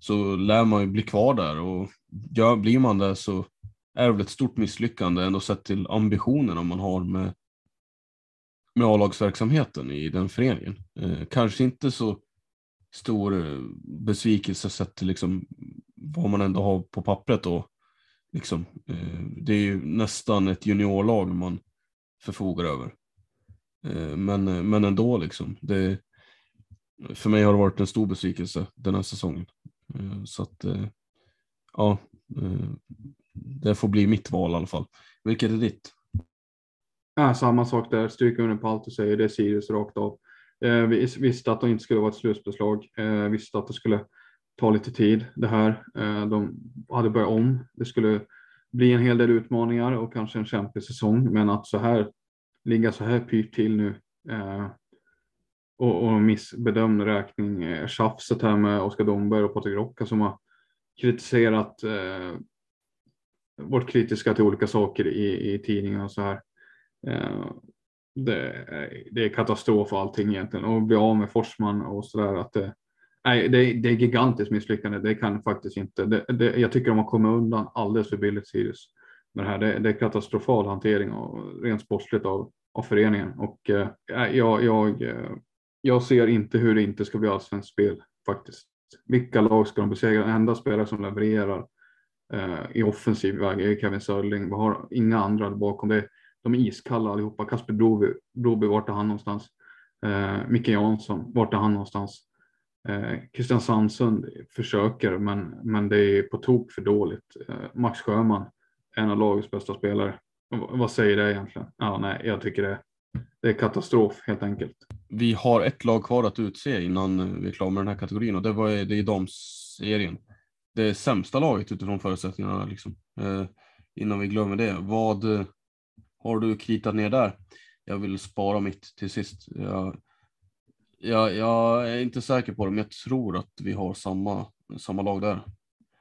så lär man ju bli kvar där och ja, blir man där så är väl ett stort misslyckande ändå sett till ambitionerna man har med, med A-lagsverksamheten i den föreningen. Eh, kanske inte så stor eh, besvikelse sett till liksom vad man ändå har på pappret då. Liksom, eh, det är ju nästan ett juniorlag man förfogar över. Eh, men, men ändå liksom. Det, för mig har det varit en stor besvikelse den här säsongen. Eh, så att, eh, ja, eh, det får bli mitt val i alla fall. Vilket är ditt? Ja, samma sak där, stryka under på allt du säger, det är Sirius rakt av. Eh, vi visste att det inte skulle vara ett slutbeslag, eh, visste att det skulle ta lite tid det här. Eh, de hade börjat om, det skulle bli en hel del utmaningar och kanske en kämpig säsong, men att så här ligga så här pyrt till nu eh, och, och missbedömd räkning. Eh, tjafset här med Oskar Domberg och Patrik Rocka som har kritiserat eh, varit kritiska till olika saker i, i tidningen och så här. Eh, det, det, är katastrof och allting egentligen och bli av med Forsman och så där att det, nej, det, det är gigantiskt misslyckande. Det kan faktiskt inte. Det, det, jag tycker de har kommit undan alldeles för billigt Sirius med det här. Det, det är katastrofal hantering och rent sportsligt av, av föreningen och eh, jag, jag, eh, jag ser inte hur det inte ska bli allsvenskt spel faktiskt. Vilka lag ska de besegra? Den enda spelare som levererar eh, i offensiv väg är Kevin Sörling. Vi har inga andra bakom det. De är iskalla allihopa. Kasper Broby, Broby vart är han någonstans? Eh, Micke Jansson, vart är han någonstans? Eh, Christian Sandsund försöker, men, men det är på tok för dåligt. Eh, Max Sjöman, en av lagets bästa spelare. vad säger det egentligen? Ja, nej, jag tycker det, det är katastrof helt enkelt. Vi har ett lag kvar att utse innan vi är klara med den här kategorin och det, var, det är damserien. Det sämsta laget utifrån förutsättningarna liksom. Eh, innan vi glömmer det. Vad har du kritat ner där? Jag vill spara mitt till sist. Jag, jag, jag är inte säker på det, men jag tror att vi har samma, samma lag där.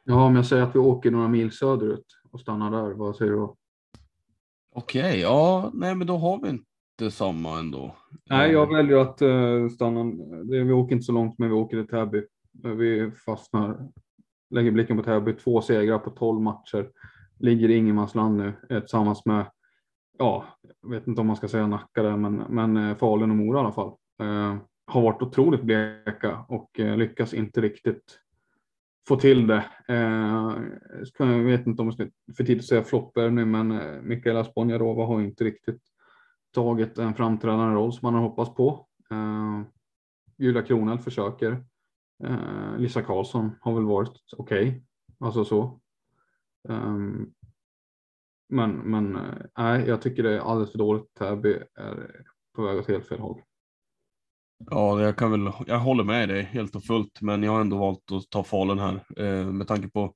Ja, om jag säger att vi åker några mil söderut och stannar där, vad säger du då? Okej, okay, ja, nej, men då har vi inte samma ändå. Nej, jag eh. väljer att uh, stanna. Vi åker inte så långt, men vi åker till Täby. Vi fastnar, lägger blicken på Täby, två segrar på tolv matcher. Ligger i ingenmansland nu tillsammans med, ja, jag vet inte om man ska säga Nacka där, men, men eh, Falun och Mora i alla fall. Eh, har varit otroligt bleka och eh, lyckas inte riktigt få till det. Eh, jag vet inte om det är för tidigt att säga floppvärvning, men eh, Mikaela Asponjarova har inte riktigt tagit en framträdande roll som man har hoppats på. Eh, Julia Kronel försöker. Eh, Lisa Karlsson har väl varit okej, okay. alltså så. Um, men men eh, nej, jag tycker det är alldeles för dåligt. Täby är på väg åt helt fel håll. Ja, jag kan väl, jag håller med dig helt och fullt, men jag har ändå valt att ta Falun här eh, med tanke på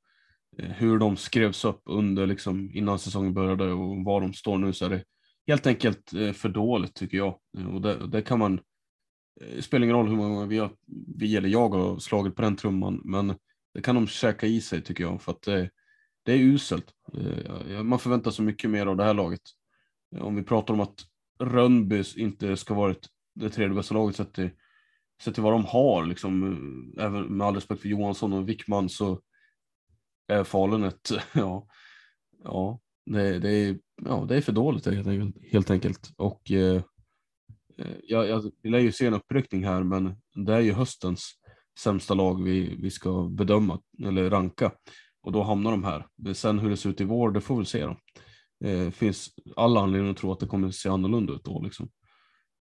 eh, hur de skrevs upp under liksom innan säsongen började och var de står nu så är det helt enkelt eh, för dåligt tycker jag. Och det, det kan man, det spelar ingen roll hur många vi, har, vi eller jag har slagit på den trumman, men det kan de käka i sig tycker jag för att det, det är uselt. Eh, man förväntar sig mycket mer av det här laget. Eh, om vi pratar om att Rönnby inte ska vara det tredje bästa laget sett till, sett till vad de har. Liksom, även med all respekt för Johansson och Wickman så är Falun ett, <laughs> ja, ja, det, det, är, ja, det är för dåligt helt enkelt. Och eh Eh, jag, jag vill ju se en uppryckning här, men det är ju höstens sämsta lag vi, vi ska bedöma eller ranka och då hamnar de här. Sen hur det ser ut i vår, det får vi se då. Eh, finns alla anledningar att tro att det kommer se annorlunda ut då liksom.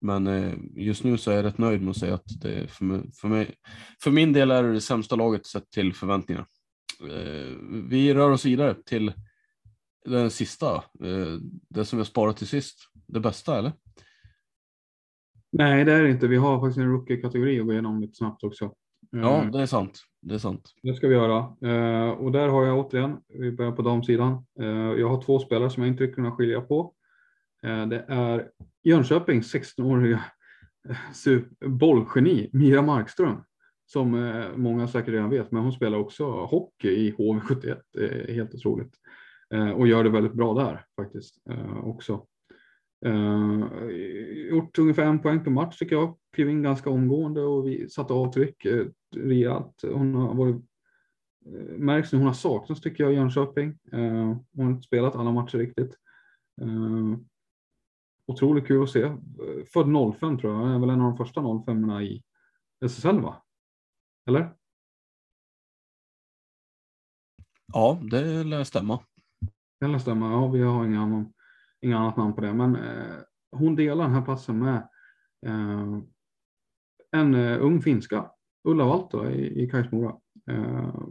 Men eh, just nu så är jag rätt nöjd med att säga att det för, mig, för, mig, för min del är det det sämsta laget sett till förväntningar. Eh, vi rör oss vidare till den sista, eh, det som vi har sparat till sist. Det bästa eller? Nej, det är det inte. Vi har faktiskt en rookie-kategori att gå igenom lite snabbt också. Ja, det är sant. Det är sant. Det ska vi göra. Och där har jag återigen, vi börjar på damsidan. Jag har två spelare som jag inte kunnat skilja på. Det är Jönköping 16-åriga eh, bollgeni Mira Markström som eh, många säkert redan vet, men hon spelar också hockey i HV71. Det är helt otroligt eh, och gör det väldigt bra där faktiskt också. Gjort ungefär en poäng per match tycker jag. Klev in ganska omgående och vi satte avtryck rejält. Hon har varit märks nu hon har saknats tycker jag i Jönköping. Hon har inte spelat alla matcher riktigt otroligt kul att se. Född 05 tror jag, är väl en av de första 05 i SSL va? Eller? Ja, det lär stämma. Det lär stämma, ja vi har inga, annan, inga annat namn på det. Men eh, hon delar den här passen med eh, en eh, ung finska, Ulla Valto i, i Kajsmora. Uh,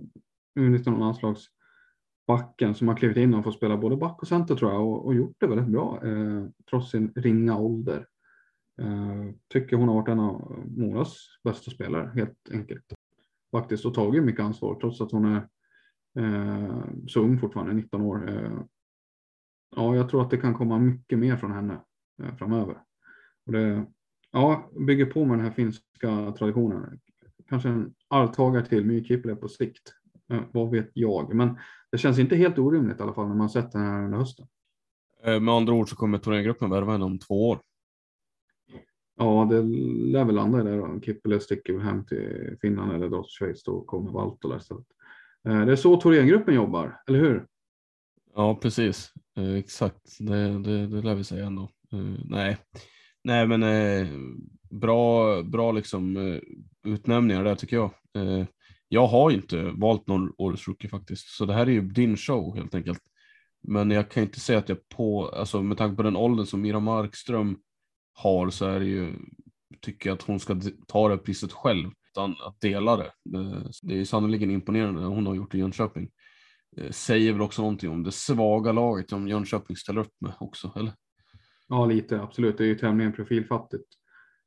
U19 landslagsbacken som har klivit in och fått spela både back och center tror jag och, och gjort det väldigt bra eh, trots sin ringa ålder. Eh, tycker hon har varit en av Moras bästa spelare helt enkelt. Faktiskt och tagit mycket ansvar trots att hon är så ung fortfarande, 19 år. Ja, jag tror att det kan komma mycket mer från henne framöver. Och det, ja, bygger på med den här finska traditionen. Kanske en arvtagare till Myrkippele på sikt. vad vet jag, men det känns inte helt orimligt i alla fall när man sett den här under hösten. Med andra ord så kommer turnérgruppen värva henne om två år. Ja, det lär väl landa i det då. Kippele sticker hem till Finland eller Schweiz då kommer Valtola istället. Det är så Thorengruppen jobbar, eller hur? Ja, precis. Eh, exakt, det, det, det lär vi säga ändå. Eh, nej, nej men eh, bra, bra liksom eh, utnämningar där tycker jag. Eh, jag har inte valt någon årets rookie faktiskt, så det här är ju din show helt enkelt. Men jag kan inte säga att jag på, alltså med tanke på den åldern som Mira Markström har så är det ju, tycker jag att hon ska ta det priset själv, utan att dela det. Eh, det är sannerligen imponerande hon har gjort i Jönköping. Säger väl också någonting om det svaga laget som Jönköping ställer upp med också, eller? Ja, lite absolut. Det är ju tämligen profilfattigt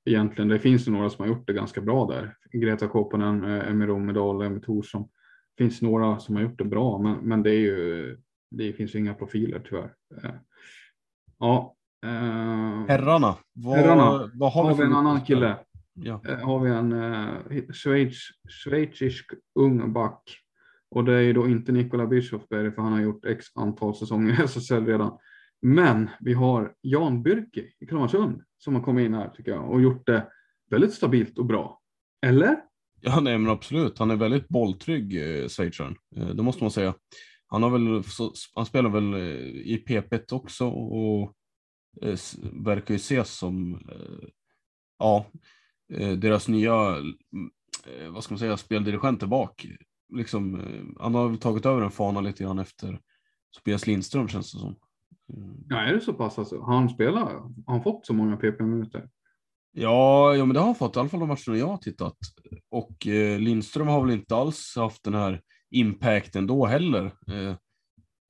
egentligen. Det finns ju några som har gjort det ganska bra där. Greta Koppanen, Emmy Romedal, Emmy Thorsson. Det finns några som har gjort det bra, men, men det är ju, det finns ju inga profiler tyvärr. Ja, Uh, herrarna, vad, herrarna. vad har, har vi, vi en annan kille? Ja. Har vi en Schweiz, schweizisk ung back. Och det är ju då inte Nikola Bischofberg för han har gjort x antal säsonger i SSL redan. Men vi har Jan Byrke i Kalmarsund som har kommit in här tycker jag och gjort det väldigt stabilt och bra. Eller? Ja, nej, men absolut. Han är väldigt bolltrygg, eh, schweizaren. Eh, det måste man säga. Han, har väl, så, han spelar väl eh, i PP också och eh, verkar ju ses som eh, ja, eh, deras nya eh, vad ska man säga, speldirigent bak. Liksom, eh, han har tagit över en fana lite grann efter Tobias Lindström känns det som. Ja, är det så pass alltså? Har han spelat? Har han fått så många PP-minuter? Ja, ja, men det har han fått, i alla fall de matcherna jag har tittat. Och eh, Lindström har väl inte alls haft den här impacten då heller. Eh,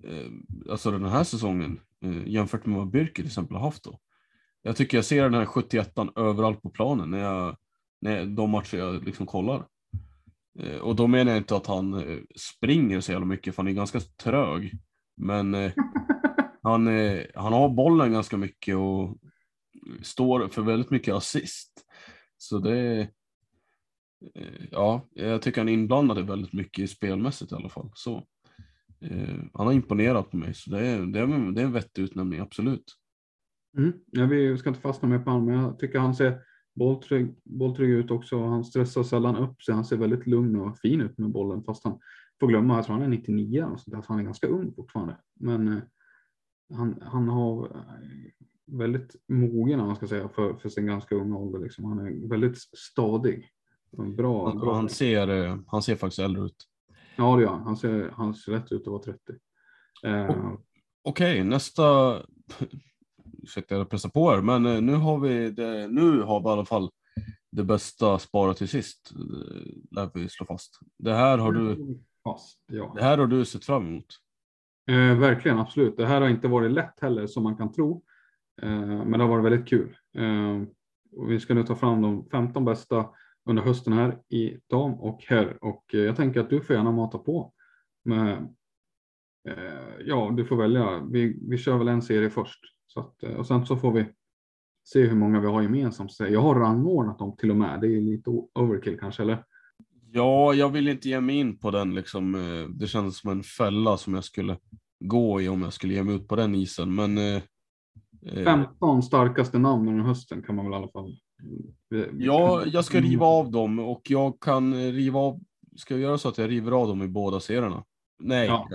eh, alltså den här säsongen eh, jämfört med vad Birker till exempel har haft då. Jag tycker jag ser den här 71 överallt på planen när jag, när de matcher jag liksom kollar. Eh, och då menar jag inte att han eh, springer så jävla mycket för han är ganska trög. Men <laughs> han, han har bollen ganska mycket och står för väldigt mycket assist. Så det Ja, jag tycker han är inblandad väldigt mycket spelmässigt i alla fall. Så. Eh, han har imponerat på mig, så det är, det är, det är en vettig utnämning, absolut. Mm. Ja, vi ska inte fastna mer på honom, men jag tycker han ser bolltrygg, bolltrygg ut också. Han stressar sällan upp sig. Han ser väldigt lugn och fin ut med bollen, fast han får glömma att han är 99 och så där, så han är ganska ung fortfarande. Men eh, han, han har eh, väldigt mogen, man ska säga, för, för sin ganska unga ålder. Liksom. Han är väldigt stadig. Bra, bra. Han, ser, eh, han ser faktiskt äldre ut. Ja, det gör han. Han ser, han ser rätt ut att vara 30. Eh, Okej, okay, nästa. Ursäkta jag pressar på här, men eh, nu har vi det, nu har vi i alla fall det bästa sparat till sist. Eh, lär vi slå fast. Det här har du. Fast, ja. Det här har du sett fram emot. Eh, verkligen, absolut. Det här har inte varit lätt heller som man kan tro. Eh, men det har varit väldigt kul. Eh, vi ska nu ta fram de 15 bästa under hösten här i dam och herr. Och eh, jag tänker att du får gärna mata på. Med, ja, du får välja. Vi, vi kör väl en serie först. Så att, eh, och sen så får vi se hur många vi har gemensamt. Jag har rangordnat dem till och med. Det är lite overkill kanske, eller? Ja, jag vill inte ge mig in på den liksom. Det känns som en fälla som jag skulle gå i om jag skulle ge mig ut på den isen. Men 15 starkaste namn under hösten kan man väl i alla fall Ja, jag ska riva av dem och jag kan riva av. Ska jag göra så att jag river av dem i båda serierna? Nej. Ja.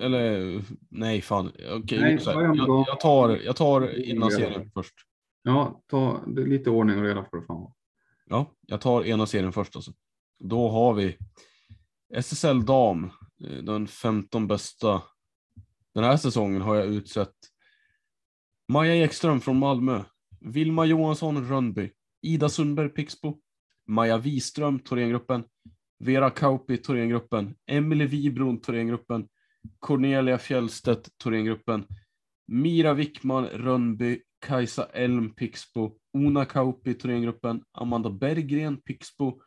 Eller nej, fan. Okej, nej, jag, jag, tar, jag tar ena serien först. Ja, ta det är lite ordning och reda för det fan. Ja, jag tar ena serien först alltså. Då har vi SSL dam, eh, den 15 bästa. Den här säsongen har jag utsett Maja Ekström från Malmö, Vilma Johansson Rönnby, Ida Sundberg Pixbo, Maja Wiström, Thorengruppen, Vera Kauppi, Thorengruppen, Emelie Wibron, Thorengruppen, Cornelia Fjellstedt, Thorengruppen, Mira Wickman, Rönnby, Kajsa Elm, Pixbo, Ona Kauppi, Thorengruppen, Amanda Berggren, Pixbo,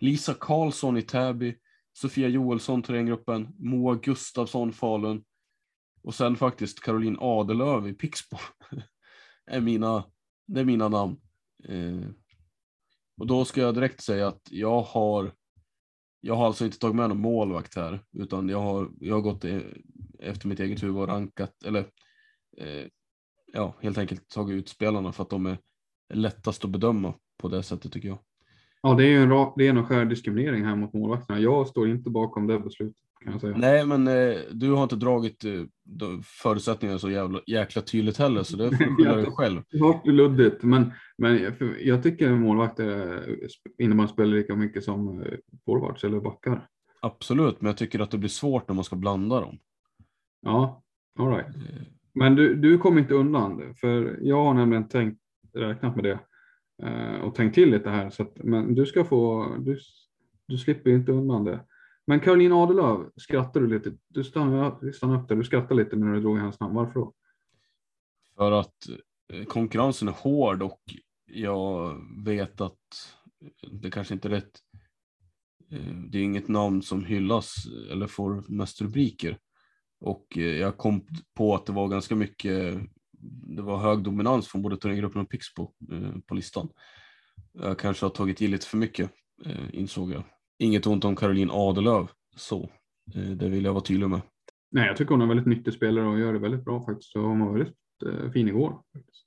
Lisa Karlsson i Täby, Sofia Joelsson, Thorengruppen, Moa Gustafsson, Falun. Och sen faktiskt Caroline Adelöv i Pixbo. <laughs> är mina, det är mina namn. Eh, och då ska jag direkt säga att jag har jag har alltså inte tagit med någon målvakt här, utan jag har, jag har gått efter mitt eget huvud och rankat, eller eh, ja, helt enkelt tagit ut spelarna för att de är lättast att bedöma på det sättet tycker jag. Ja, det är ju en rak, ren och skär diskriminering här mot målvakterna. Jag står inte bakom det beslutet. Nej, men eh, du har inte dragit eh, förutsättningarna så jävla, jäkla tydligt heller, så det får du <laughs> skylla dig själv. Det var luddigt, men, men jag tycker målvakter innebandyspelare lika mycket som eh, forwards eller backar. Absolut, men jag tycker att det blir svårt när man ska blanda dem. Ja, all right. Eh. Men du, du kommer inte undan för jag har nämligen tänkt räknat med det eh, och tänkt till lite här. Så att, men du ska få, du, du slipper inte undan det. Men Caroline Adelöv skrattar du lite. Du stannade stannar upp där. Du skrattar lite när du drog hennes namn. Varför då? För att eh, konkurrensen är hård och jag vet att det kanske inte är rätt. Eh, det är inget namn som hyllas eller får mest rubriker. Och eh, jag kom på att det var ganska mycket, det var hög dominans från både Thorengruppen och Pixbo på listan. Jag kanske har tagit i lite för mycket, insåg jag. Inget ont om Caroline Adelöv, så eh, det vill jag vara tydlig med. Nej, jag tycker hon är en väldigt nyttig spelare och gör det väldigt bra faktiskt. Och hon var väldigt eh, fin igår. Faktiskt.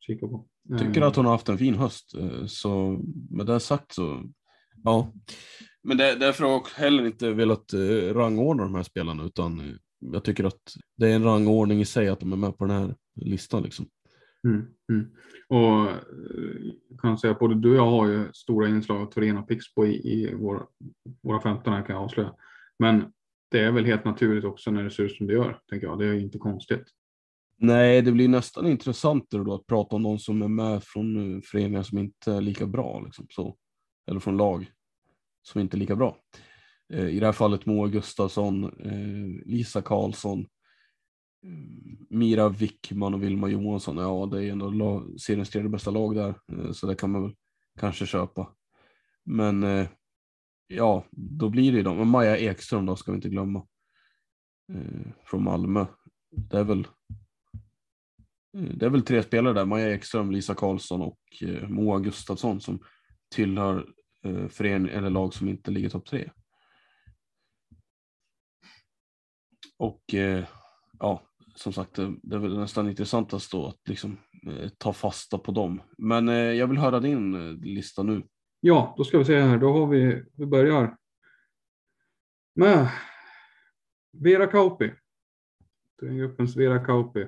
Kika på. Tycker att hon har haft en fin höst. Eh, så med det sagt så, ja. Men därför har jag heller inte velat rangordna de här spelarna utan jag tycker att det är en rangordning i sig att de är med på den här listan liksom. Mm, mm. Och eh, kan säga både du och jag har ju stora inslag av Torena Pixbo i, i våra, våra 15 här kan jag avslöja. Men det är väl helt naturligt också när det ser ut som det gör, tänker jag. Det är inte konstigt. Nej, det blir nästan intressantare då att prata om någon som är med från eh, föreningar som inte är lika bra, liksom, så. eller från lag som inte är lika bra. Eh, I det här fallet Moa Gustafsson, eh, Lisa Karlsson, Mm. Mira Wickman och Vilma Johansson, ja det är ändå seriens tredje bästa lag där, eh, så det kan man väl kanske köpa. Men eh, ja, då blir det ju de. Maja Ekström då ska vi inte glömma. Eh, från Malmö. Det är väl det är väl tre spelare där, Maja Ekström, Lisa Karlsson och Moa Gustafsson som tillhör förening eller lag som inte ligger topp tre. Och ja, som sagt, eh, det är väl nästan intressantast då att liksom eh, ta fasta på dem. Men eh, jag vill höra din eh, lista nu. Ja, då ska vi se här. Då har vi, vi börjar med Vera Kauppi. Gruppens Vera Kauppi.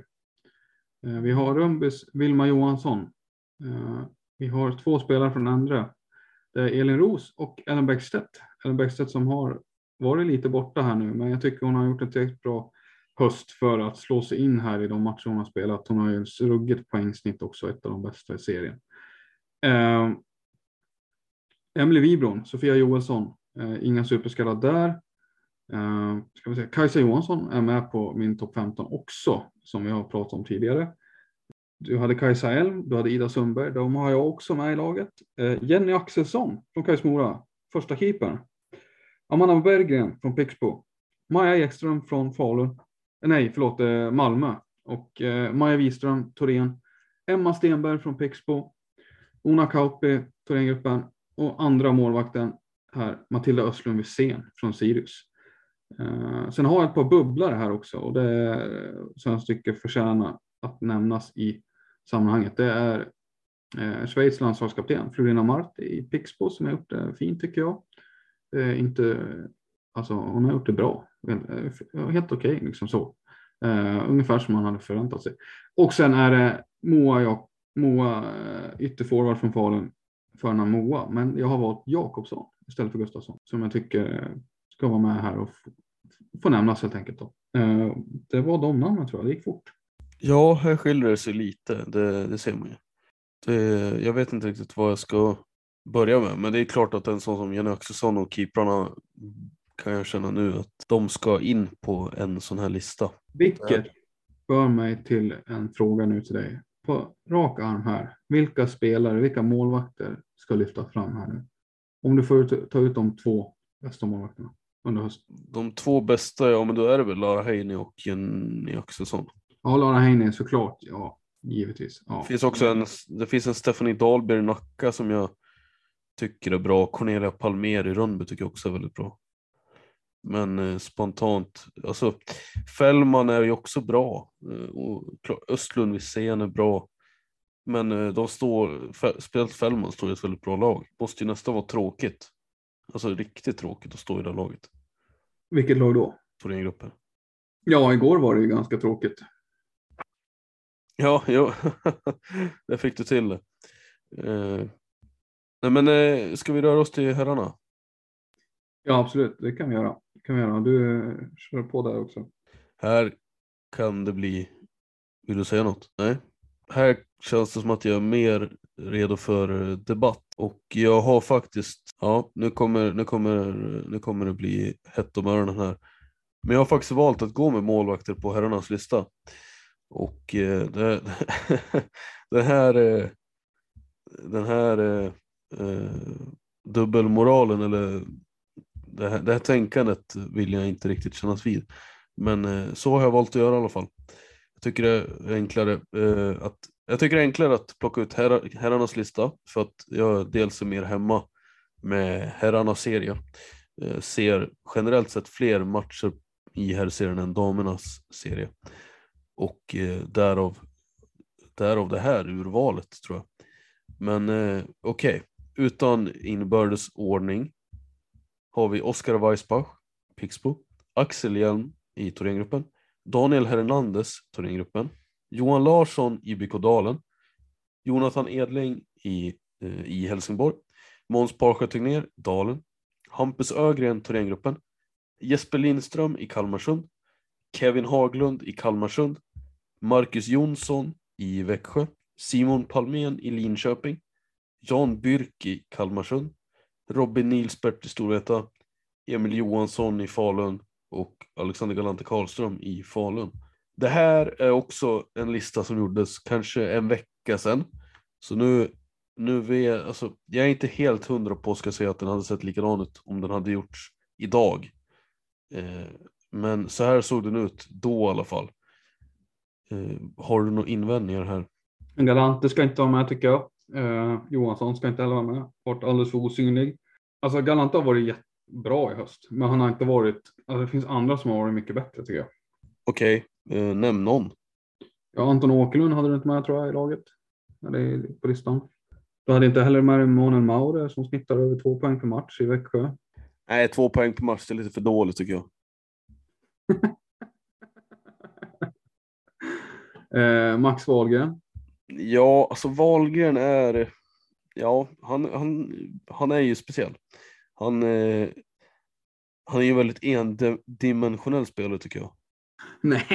Eh, vi har Rönnbys Vilma Johansson. Eh, vi har två spelare från andra. Det är Elin Ros och Ellen Bäckstedt. Ellen Bäckstedt som har varit lite borta här nu, men jag tycker hon har gjort ett tillräckligt bra höst för att slå sig in här i de matcher hon har spelat. Hon har ju ruggigt poängsnitt också, ett av de bästa i serien. Eh, Emelie Wibron, Sofia Joelsson, eh, inga superskallar där. Eh, ska vi säga, Kajsa Johansson är med på min topp 15 också, som vi har pratat om tidigare. Du hade Kajsa Elm, du hade Ida Sundberg, de har jag också med i laget. Eh, Jenny Axelsson från Kajsmora, första keepern. Amanda Berggren från Pixbo. Maja Ekström från Falun Eh, nej förlåt, eh, Malmö och eh, Maja Wiström, Torén, Emma Stenberg från Pixbo, Ona Kauppi, Thorengruppen och andra målvakten här, Matilda Östlund Wisén från Sirius. Sen har jag ett par bubblare här också och det är, som jag tycker förtjänar att nämnas i sammanhanget. Det är eh, Schweiz landslagskapten Florina Marti i Pixbo som har gjort det fint tycker jag. Eh, inte, alltså, hon har gjort det bra Eh, eh, helt okej, okay, liksom så. Uh, ungefär som man hade förväntat sig. Och sen är det Moa, jag, Moa ytterforward från Falun, förnamn Moa, men jag har valt Jakobsson istället för Gustafsson som jag tycker ska vara med här och få nämnas helt enkelt. Då. Uh, det var de namnen tror jag, det gick fort. Ja, här skiljer det sig lite, det, det ser man ju. Det, jag vet inte riktigt vad jag ska börja med. Men det är klart att en sån som Jenny Axelsson och keeprarna kan jag känna nu att de ska in på en sån här lista. Vilket för mig till en fråga nu till dig. På rak arm här. Vilka spelare, vilka målvakter ska lyfta fram här nu? Om du får ta ut de två bästa målvakterna under hösten. De två bästa, ja men då är det väl Lara Heine och Jenny Axelsson. Ja, Lara Heine såklart. Ja, givetvis. Ja. Det finns också en, det finns en Stephanie Dahlberg i Nacka som jag tycker är bra. Cornelia Palmer i Rönnby tycker jag också är väldigt bra. Men eh, spontant, alltså Fällman är ju också bra eh, och Östlund Wisén är bra. Men eh, de står, speciellt Fällman står i ett väldigt bra lag. Måste ju nästan vara tråkigt. Alltså riktigt tråkigt att stå i det laget. Vilket lag då? Thorengruppen. Ja, igår var det ju ganska tråkigt. Ja, ja. <laughs> där fick du till det. Eh, nej men eh, ska vi röra oss till herrarna? Ja, absolut. Det kan vi göra. Det kan vi göra. Du eh, kör på där också. Här kan det bli... Vill du säga något? Nej? Här känns det som att jag är mer redo för eh, debatt och jag har faktiskt, ja nu kommer, nu kommer, nu kommer det bli hett om öronen här. Men jag har faktiskt valt att gå med målvakter på herrarnas lista. Och eh, det, <laughs> det här, eh, den här eh, dubbelmoralen eller det här, det här tänkandet vill jag inte riktigt kännas vid. Men eh, så har jag valt att göra i alla fall. Jag tycker det är enklare eh, att jag tycker det är enklare att plocka ut herrar, herrarnas lista för att jag dels är mer hemma med herrarnas serie. Eh, ser generellt sett fler matcher i herrserien än damernas serie. Och eh, därav, därav det här urvalet tror jag. Men eh, okej, okay. utan inbördes ordning har vi Oskar Weissbach, Pixbo, Axel Hjelm i Thorengruppen, Daniel Hernandez, Thorengruppen, Johan Larsson i BK Dalen Jonathan Edling i, eh, i Helsingborg, Måns Parsjö Tegnér, Dalen, Hampus Ögren, Thorengruppen, Jesper Lindström i Kalmarsund, Kevin Haglund i Kalmarsund, Marcus Jonsson i Växjö, Simon Palmén i Linköping, Jan Byrk i Kalmarsund, Robin Nilsbert i Storvreta, Emil Johansson i Falun och Alexander Galante Karlström i Falun. Det här är också en lista som gjordes kanske en vecka sedan. Så nu, nu vet, alltså, jag är inte helt hundra på ska säga att den hade sett likadan ut om den hade gjorts idag. Eh, men så här såg den ut då i alla fall. Eh, har du några invändningar här? Galante ska inte vara med tycker jag. Eh, Johansson ska inte heller vara med. Varit alldeles för osynlig. Alltså Galante har varit jättebra i höst, men han har inte varit, alltså det finns andra som har varit mycket bättre tycker jag. Okej, okay. eh, nämn någon. Ja, Anton Åkerlund hade du inte med tror jag i laget. Eller på listan. Du hade inte heller med Månen Maurer som snittar över två poäng per match i Växjö. Nej, två poäng per match är lite för dåligt tycker jag. <laughs> eh, Max Wahlgren. Ja, alltså Wahlgren är, ja, han, han, han är ju speciell. Han, eh, han är ju väldigt endimensionell spelare tycker jag. <laughs> Nej,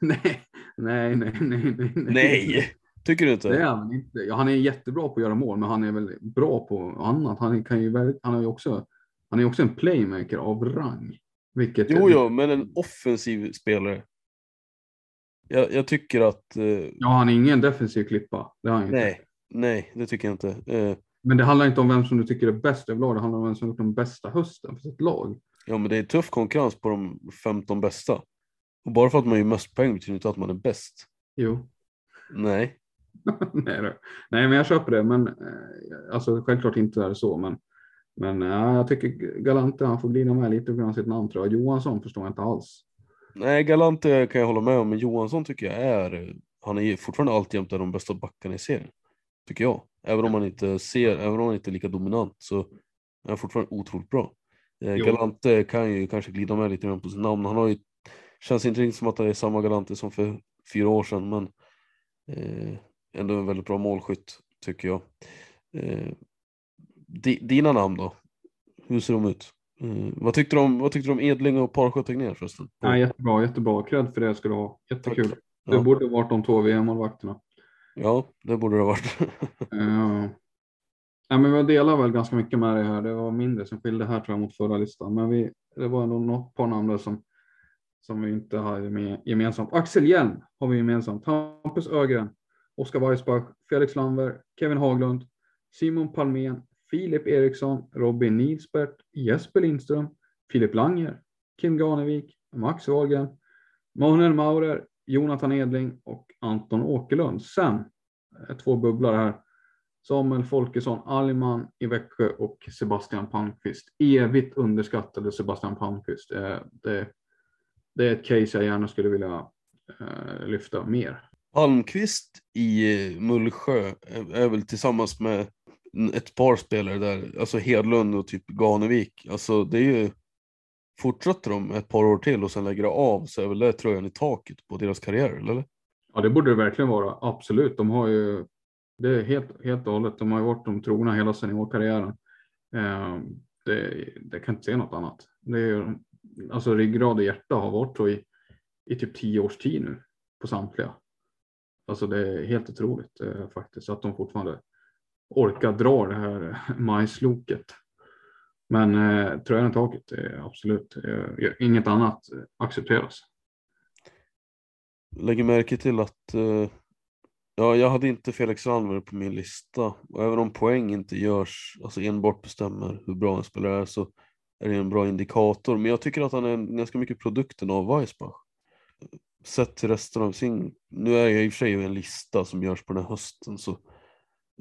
nej, nej, nej, nej, nej. Nej, tycker du inte? Det är han inte. Ja, han är jättebra på att göra mål, men han är väl bra på annat. Han kan ju, han är ju också, han är också en playmaker av rang. Vilket jo, jo, men en offensiv spelare. Jag, jag tycker att... Eh, ja, han är ingen defensiv klippa. Det har han nej, inte. nej, det tycker jag inte. Eh, men det handlar inte om vem som du tycker är bäst överlag. Det handlar om vem som gjort den bästa hösten för sitt lag. Ja, men det är tuff konkurrens på de 15 bästa. Och bara för att man gör mest poäng betyder inte att man är bäst. Jo. Nej. <laughs> nej, då. nej, men jag köper det. Men eh, alltså självklart inte är det så. Men, men ja, jag tycker Galante, han får glida med lite på grund av sitt namn tror jag. Johansson förstår jag inte alls. Nej, Galante kan jag hålla med om, men Johansson tycker jag är, han är fortfarande alltjämt de bästa backarna i serien. Tycker jag. Även om man inte ser, även om han inte är lika dominant så är han fortfarande otroligt bra. Eh, Galante kan ju kanske glida med lite grann på sitt namn. Han har ju, känns inte riktigt som att det är samma Galante som för fyra år sedan, men eh, ändå en väldigt bra målskytt tycker jag. Eh, di, dina namn då? Hur ser de ut? Mm. Vad, tyckte du om, vad tyckte du om Edling och Parsjö förresten? Ja, jättebra, jättebra. Cred för det ska du ha. Jättekul. Ja. Det borde varit de två VM-målvakterna. Ja, det borde det ha varit. uh, <laughs> Ja, men vi delar väl ganska mycket med det här. Det var mindre som skilde här tror jag mot förra listan, men vi, det var ändå något par namn där som, som vi inte med gemensamt. Axel Hjelm har vi gemensamt. Hampus Ögren, Oskar Weissbach, Felix Lamber, Kevin Haglund, Simon Palmén, Filip Eriksson, Robin Nilsbert, Jesper Lindström, Filip Langer, Kim Ganevik, Max Wahlgren, Manuel Maurer, Jonathan Edling och Anton Åkerlund. Sen eh, två bubblor här. Samuel Folkesson Alman i Växjö och Sebastian Palmqvist. Evigt underskattade Sebastian Palmqvist. Eh, det, det är ett case jag gärna skulle vilja eh, lyfta mer. Palmqvist i Mullsjö är väl tillsammans med ett par spelare där, alltså Hedlund och typ Ganevik. Alltså det är ju, fortsätter de ett par år till och sen lägger det av så är väl det tröjan i taket på deras karriär, eller? Ja, det borde det verkligen vara. Absolut. De har ju, det är helt, helt och hållet, de har ju varit de trogna hela seniorkarriären. Eh, det, det kan inte säga något annat. Det är, alltså ryggrad och hjärta har varit så i, i typ tio års tid nu på samtliga. Alltså det är helt otroligt eh, faktiskt att de fortfarande orkar dra det här <laughs> majsloket. Men eh, tröjan i taket, är absolut. Eh, inget annat accepteras. Lägger märke till att eh, ja, jag hade inte Felix Randberg på min lista och även om poäng inte görs, alltså enbart bestämmer hur bra en spelare är så är det en bra indikator. Men jag tycker att han är ganska mycket produkten av Weissbach. Sett till resten av sin, nu är jag i och för sig en lista som görs på den här hösten så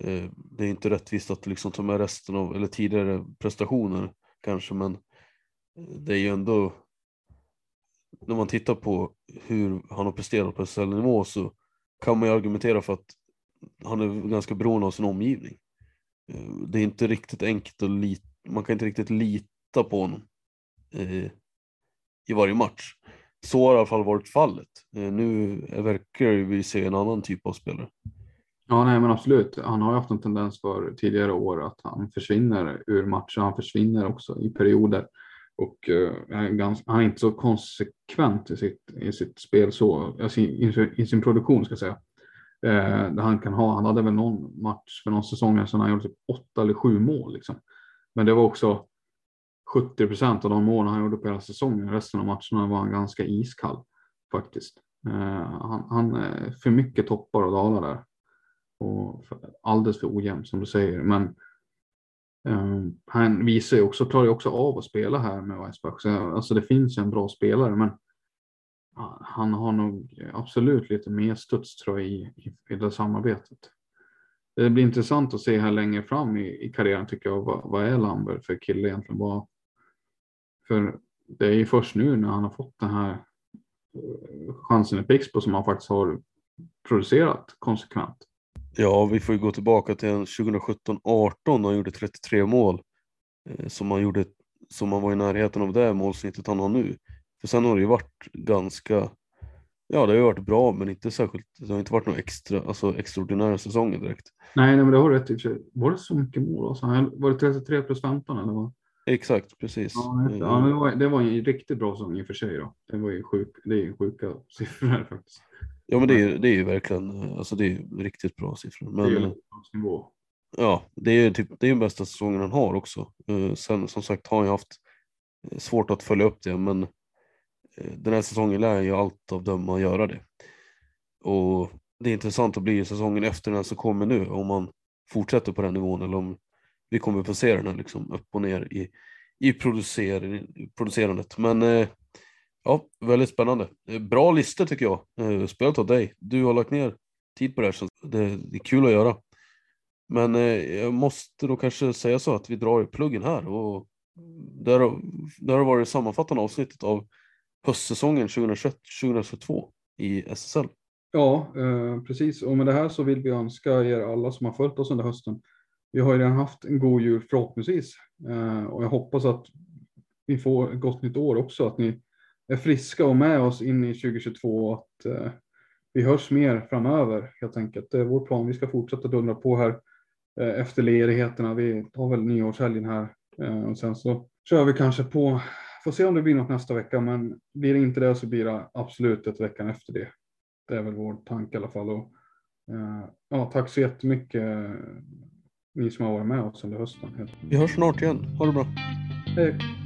Eh, det är inte rättvist att liksom ta med resten av, eller tidigare prestationer kanske, men eh, det är ju ändå när man tittar på hur han har presterat på SHL-nivå så kan man ju argumentera för att han är ganska beroende av sin omgivning. Eh, det är inte riktigt enkelt att lita, man kan inte riktigt lita på honom eh, i varje match. Så har i alla fall varit fallet. Eh, nu verkar vi se en annan typ av spelare. Ja, nej, men absolut. Han har ju haft en tendens för tidigare år att han försvinner ur matcher. Han försvinner också i perioder och uh, är ganska, han är inte så konsekvent i sitt, i sitt spel så, alltså i, i, sin produktion ska jag säga. Uh, där han kan ha, han hade väl någon match för någon säsong sedan han gjorde typ åtta eller sju mål liksom. Men det var också 70 procent av de mål han gjorde på hela säsongen. Resten av matcherna var han ganska iskall faktiskt. Uh, han, han är för mycket toppar och dalar där och alldeles för ojämnt som du säger. Men um, han visar ju också, klarar ju också av att spela här med Weissbach. Så, alltså det finns ju en bra spelare, men han har nog absolut lite mer studs tror jag i, i, i det samarbetet. Det blir intressant att se här längre fram i, i karriären tycker jag. Vad, vad är Lambert för kille egentligen? Vad, för det är ju först nu när han har fått den här eh, chansen i Pixbo som han faktiskt har producerat konsekvent. Ja, vi får ju gå tillbaka till 2017-18 när han gjorde 33 mål. Eh, som han, gjorde, som han var i närheten av det målsnittet han har nu. För sen har det ju varit ganska, ja det har ju varit bra men inte särskilt, det har inte varit några extra, alltså extraordinära säsonger direkt. Nej, nej men det har du rätt i. Var det så mycket mål? Alltså, var det 33 plus 15 eller vad? Exakt, precis. Ja, ja det, var, det var en riktigt bra säsong i och för sig. Då. Det var ju sjuk, det är ju sjuka siffror faktiskt. Ja men det är, det är ju verkligen, alltså det är riktigt bra siffror. Men, det är nivå. Ja, det är typ, det är den bästa säsongen han har också. Eh, sen som sagt har han ju haft eh, svårt att följa upp det, men eh, den här säsongen lär ju allt av döma göra det. Och det är intressant att bli säsongen efter den som kommer nu, om man fortsätter på den nivån eller om vi kommer få se den här liksom upp och ner i, i producer, producerandet. Men Ja, väldigt spännande. Eh, bra listor tycker jag. Eh, Spelat av dig. Du har lagt ner tid på det här så det, är kul att göra. Men eh, jag måste då kanske säga så att vi drar i pluggen här och där, där har varit sammanfattande avsnittet av höstsäsongen 2021-2022 i SSL. Ja, precis. Och med det här så vill vi önska er alla som har följt oss under hösten. Vi har ju redan haft en god jul förhoppningsvis och jag hoppas att vi får ett gott nytt år också, att ni är friska och med oss in i 2022 och att eh, vi hörs mer framöver helt enkelt. Det är vår plan. Vi ska fortsätta dundra på här eh, efter ledigheterna. Vi tar väl nyårshelgen här eh, och sen så kör vi kanske på. Får se om det blir något nästa vecka, men blir det inte det så blir det absolut ett veckan efter det. Det är väl vår tanke i alla fall. Och, eh, ja, tack så jättemycket ni som har varit med oss under hösten. Vi hörs snart igen. Ha det bra. Hej.